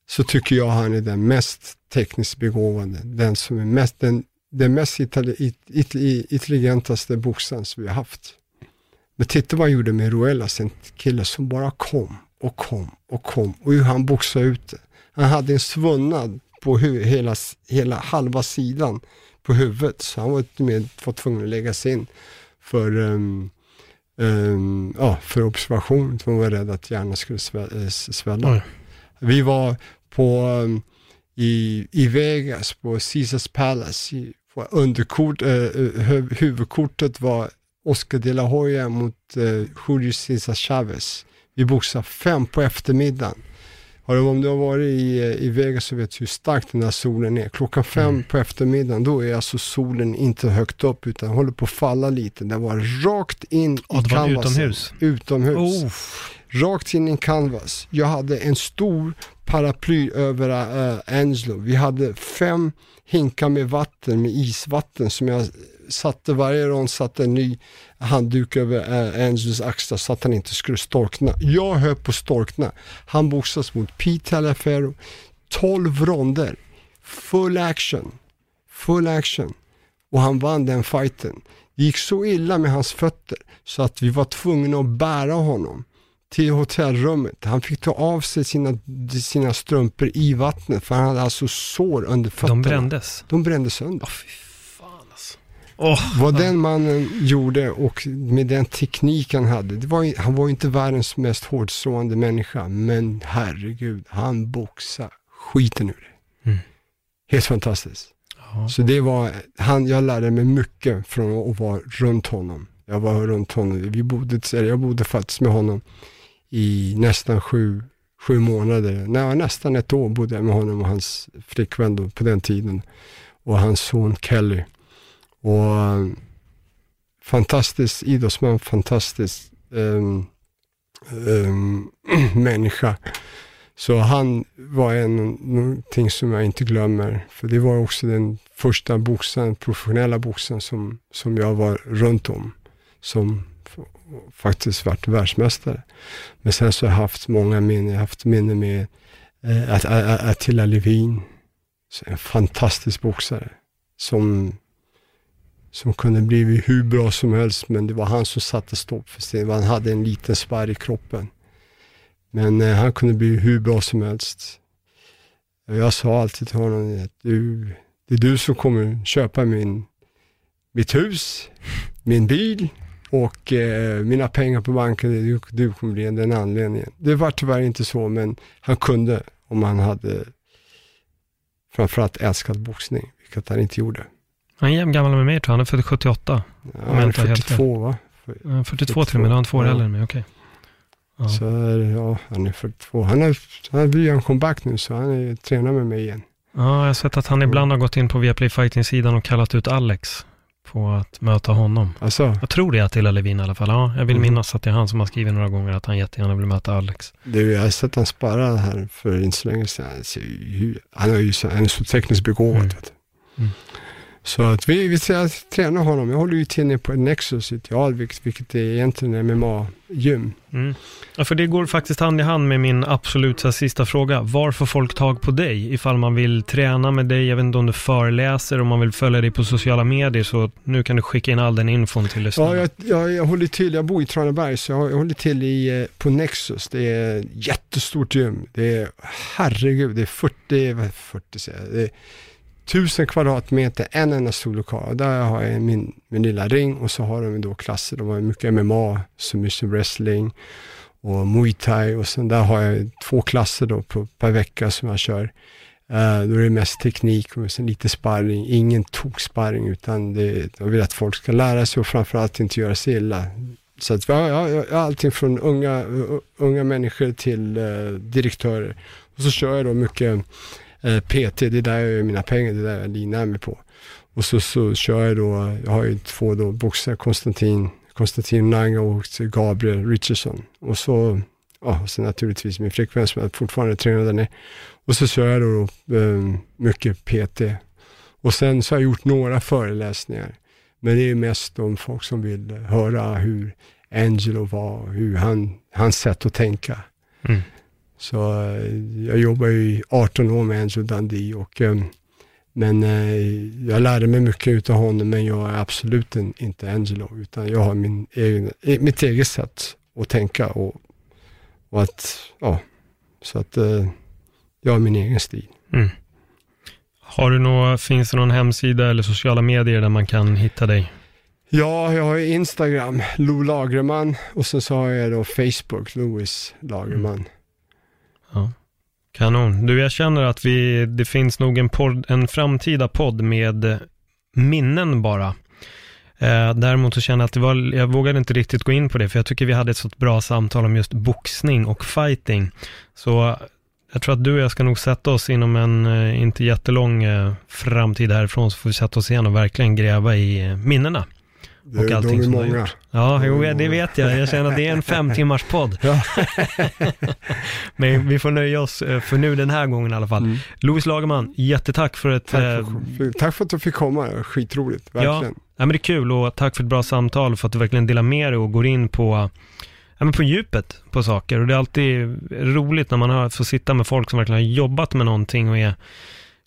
Så tycker jag han är den mest tekniskt begåvade, den som är mest, den, den mest itali, it, it, intelligentaste boxaren som vi har haft. Men titta vad han gjorde med Ruelas, en kille som bara kom och kom och kom och hur han boxade ut det. Han hade en svunnad på hela, hela halva sidan på huvudet, så han var med, var tvungen att läggas in för, um, um, ja, för observation. De var rädda att hjärnan skulle eh, svälla. Oj. Vi var på, um, i, i Vegas på Caesars Palace. I, på underkort, hu- huvudkortet var Oscar de la Hoya mot eh, Julio Cesar Chavez. Vi boxade fem på eftermiddagen. Har du, om du har varit i, i Vegas så vet du hur stark den där solen är. Klockan fem på eftermiddagen, då är alltså solen inte högt upp utan håller på att falla lite. Den var rakt in Ja, i canvasen. utomhus. Utomhus Oh. rakt in i canvas. Jag hade en stor paraply över uh, Angelo. Vi hade fem hinkar med vatten, med isvatten som jag satte varje rond, satte en ny handduk över uh, Angelos axlar så att han inte skulle storkna. Jag höll på att storkna. Han boxas mot Pete Talaferro. 12 ronder, full action, full action och han vann den fighten. Det gick så illa med hans fötter så att vi var tvungna att bära honom till hotellrummet. Han fick ta av sig sina, sina strumpor i vattnet för han hade alltså sår under fötterna. De brändes. De brändes sönder. Fan Åh, Vad den mannen gjorde och med den teknik han hade, var, han var inte världens mest hårdslående människa, men herregud, han boxade skiten ur det. Mm. Helt fantastiskt. Ja. Så det var, han, jag lärde mig mycket från att vara runt honom. Jag var runt honom, vi bodde, jag bodde faktiskt med honom i nästan sju, sju månader. Nej, nästan ett år bodde jag med honom och hans flickvän då, på den tiden. Och hans son Kelly. Och fantastisk idrottsman, fantastisk um, um, människa. Så han var en, någonting som jag inte glömmer. För det var också den första boxaren, professionella boxaren som, som jag var runt om. Som faktiskt varit världsmästare. Men sen så har jag haft många minnen. Jag har haft minnen med eh, Attila Levin. Så En fantastisk boxare. Som, som kunde bli hur bra som helst. Men det var han som satte stopp för sig. Han hade en liten spärr i kroppen. Men eh, han kunde bli hur bra som helst. Och Jag sa alltid till honom att du, det är du som kommer köpa min, mitt hus, min bil och eh, mina pengar på banken. Du, du kommer bli den anledningen. Det var tyvärr inte så, men han kunde om han hade framförallt älskat boxning, vilket han inte gjorde. Han är jämn gammal med mig tror jag. Han är född 78. Ja, han är inte har helt 42 va? Eh, 42 till och med. Han två år Ja. äldre än mig. Okej. Ja. Så är ja, han är 42. Han har, han gjort en comeback nu, så han är, tränar med mig igen. Ja, jag har sett att han ibland har gått in på Viaplay Fighting-sidan och kallat ut Alex på att möta honom. Alltså, Jag tror det är Attila Levin i alla fall. Ja, jag vill Mm. minnas att det är han som har skrivit några gånger att han jättegärna vill möta Alex. du, jag har sett han sparra här för inte så länge sedan. Han är ju så, han är så tekniskt begåvad. Mm. Mm. Så att vi, vi tränar honom. Jag håller ju till nere på Nexus i Alvik, vilket är egentligen MMA-gym. Mm. Ja, för det går faktiskt hand i hand med min absolut sista fråga. Var får folk tag på dig ifall man vill träna med dig? Jag vet inte om du föreläser, om man vill följa dig på sociala medier, så nu kan du skicka in all den infon till lyssnarna. Ja, jag, jag, jag håller till, jag bor i Traneberg, så jag, jag håller till i, eh, på Nexus. Det är jättestort gym. Det är, herregud, det är 40, vad är 40 säger jag, 1000 kvadratmeter, en enda stor lokal. Och Där har jag min, min lilla ring och så har de då klasser. De har mycket MMA, submission wrestling och muay thai och sen där har jag två klasser då på, per vecka som jag kör. Uh, då är det mest teknik och sen lite sparring. Ingen toksparring utan det, jag vill att folk ska lära sig och framförallt inte göra sig illa. Så att vi har, jag, jag, jag har allting från unga, unga människor till uh, direktörer. Och så kör jag då mycket Eh, PT, det är där jag gör mina pengar, det är där jag linar mig på. Och så, så kör jag då, jag har ju två då boxare, Konstantin, Konstantin Nanga och Gabriel Richardson. Och så, ja, och sen naturligtvis min flickvän som jag fortfarande tränar där nere. Och så kör jag då eh, mycket PT. Och sen så har jag gjort några föreläsningar. Men det är mest om folk som vill höra hur Angelo var, hur han, hans sätt att tänka. Mm. Så eh, jag jobbar ju i 18 år med Angelo Dundee och eh, men eh, jag lärde mig mycket av honom, men jag är absolut inte Angelo, utan jag har min egen, mitt eget sätt att tänka och, och att, ja, så att jag har min egen stil. Mm. Har du nå, finns det någon hemsida eller sociala medier där man kan hitta dig? Ja, jag har Instagram, Lo Lagerman, och sen så har jag då Facebook, Louis Lagerman. Ja. Kanon. Du, jag känner att vi, det finns nog en, podd, en framtida podd med minnen bara. Eh, däremot så känner jag att det var, jag vågade inte riktigt gå in på det, för jag tycker vi hade ett så bra samtal om just boxning och fighting. Så jag tror att du och jag ska nog sätta oss inom en eh, inte jättelång eh, framtid härifrån, så får vi sätta oss igen och verkligen gräva i eh, minnena. Det, Och allting de är som många. gjort. Ja, jo, det vet jag. Jag känner att det är en fem timmars podd. Ja. Men vi får nöja oss eh, för nu den här gången i alla fall. Mm. Louis Lagerman, jättetack för ett... Tack, eh, för, för, tack för att du fick komma, det skitroligt, Ja, verkligen. ja, men det är kul och tack för ett bra samtal för att du verkligen delar med dig och går in på, ja, men på djupet på saker. Och det är alltid roligt när man har, får sitta med folk som verkligen har jobbat med någonting och är,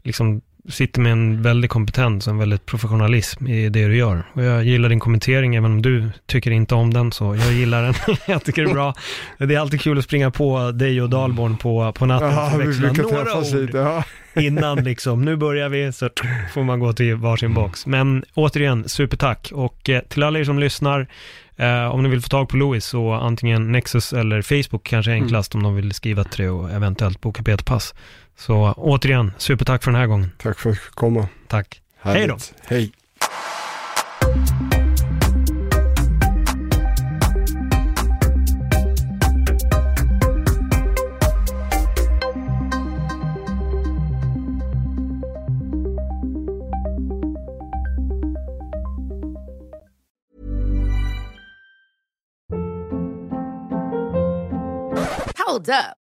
liksom, sitter med en väldig kompetens och en väldigt professionalism i det du gör. Och jag gillar din kommentering, även om du tycker inte om den, så jag gillar den. jag tycker det är bra. Det är alltid kul att springa på dig och Dalborn på, på natten Ja, vi växla några ord lite. Ja. innan liksom, nu börjar vi, så får man gå till varsin box. Men återigen, supertack. Och eh, till alla er som lyssnar, eh, om ni vill få tag på Louis, så antingen Nexus eller Facebook kanske är enklast om de vill skriva till det och eventuellt boka Peterpass. Så återigen, supertack för den här gången. Tack för att du komma. Tack. Hej då. Hej. Hold up.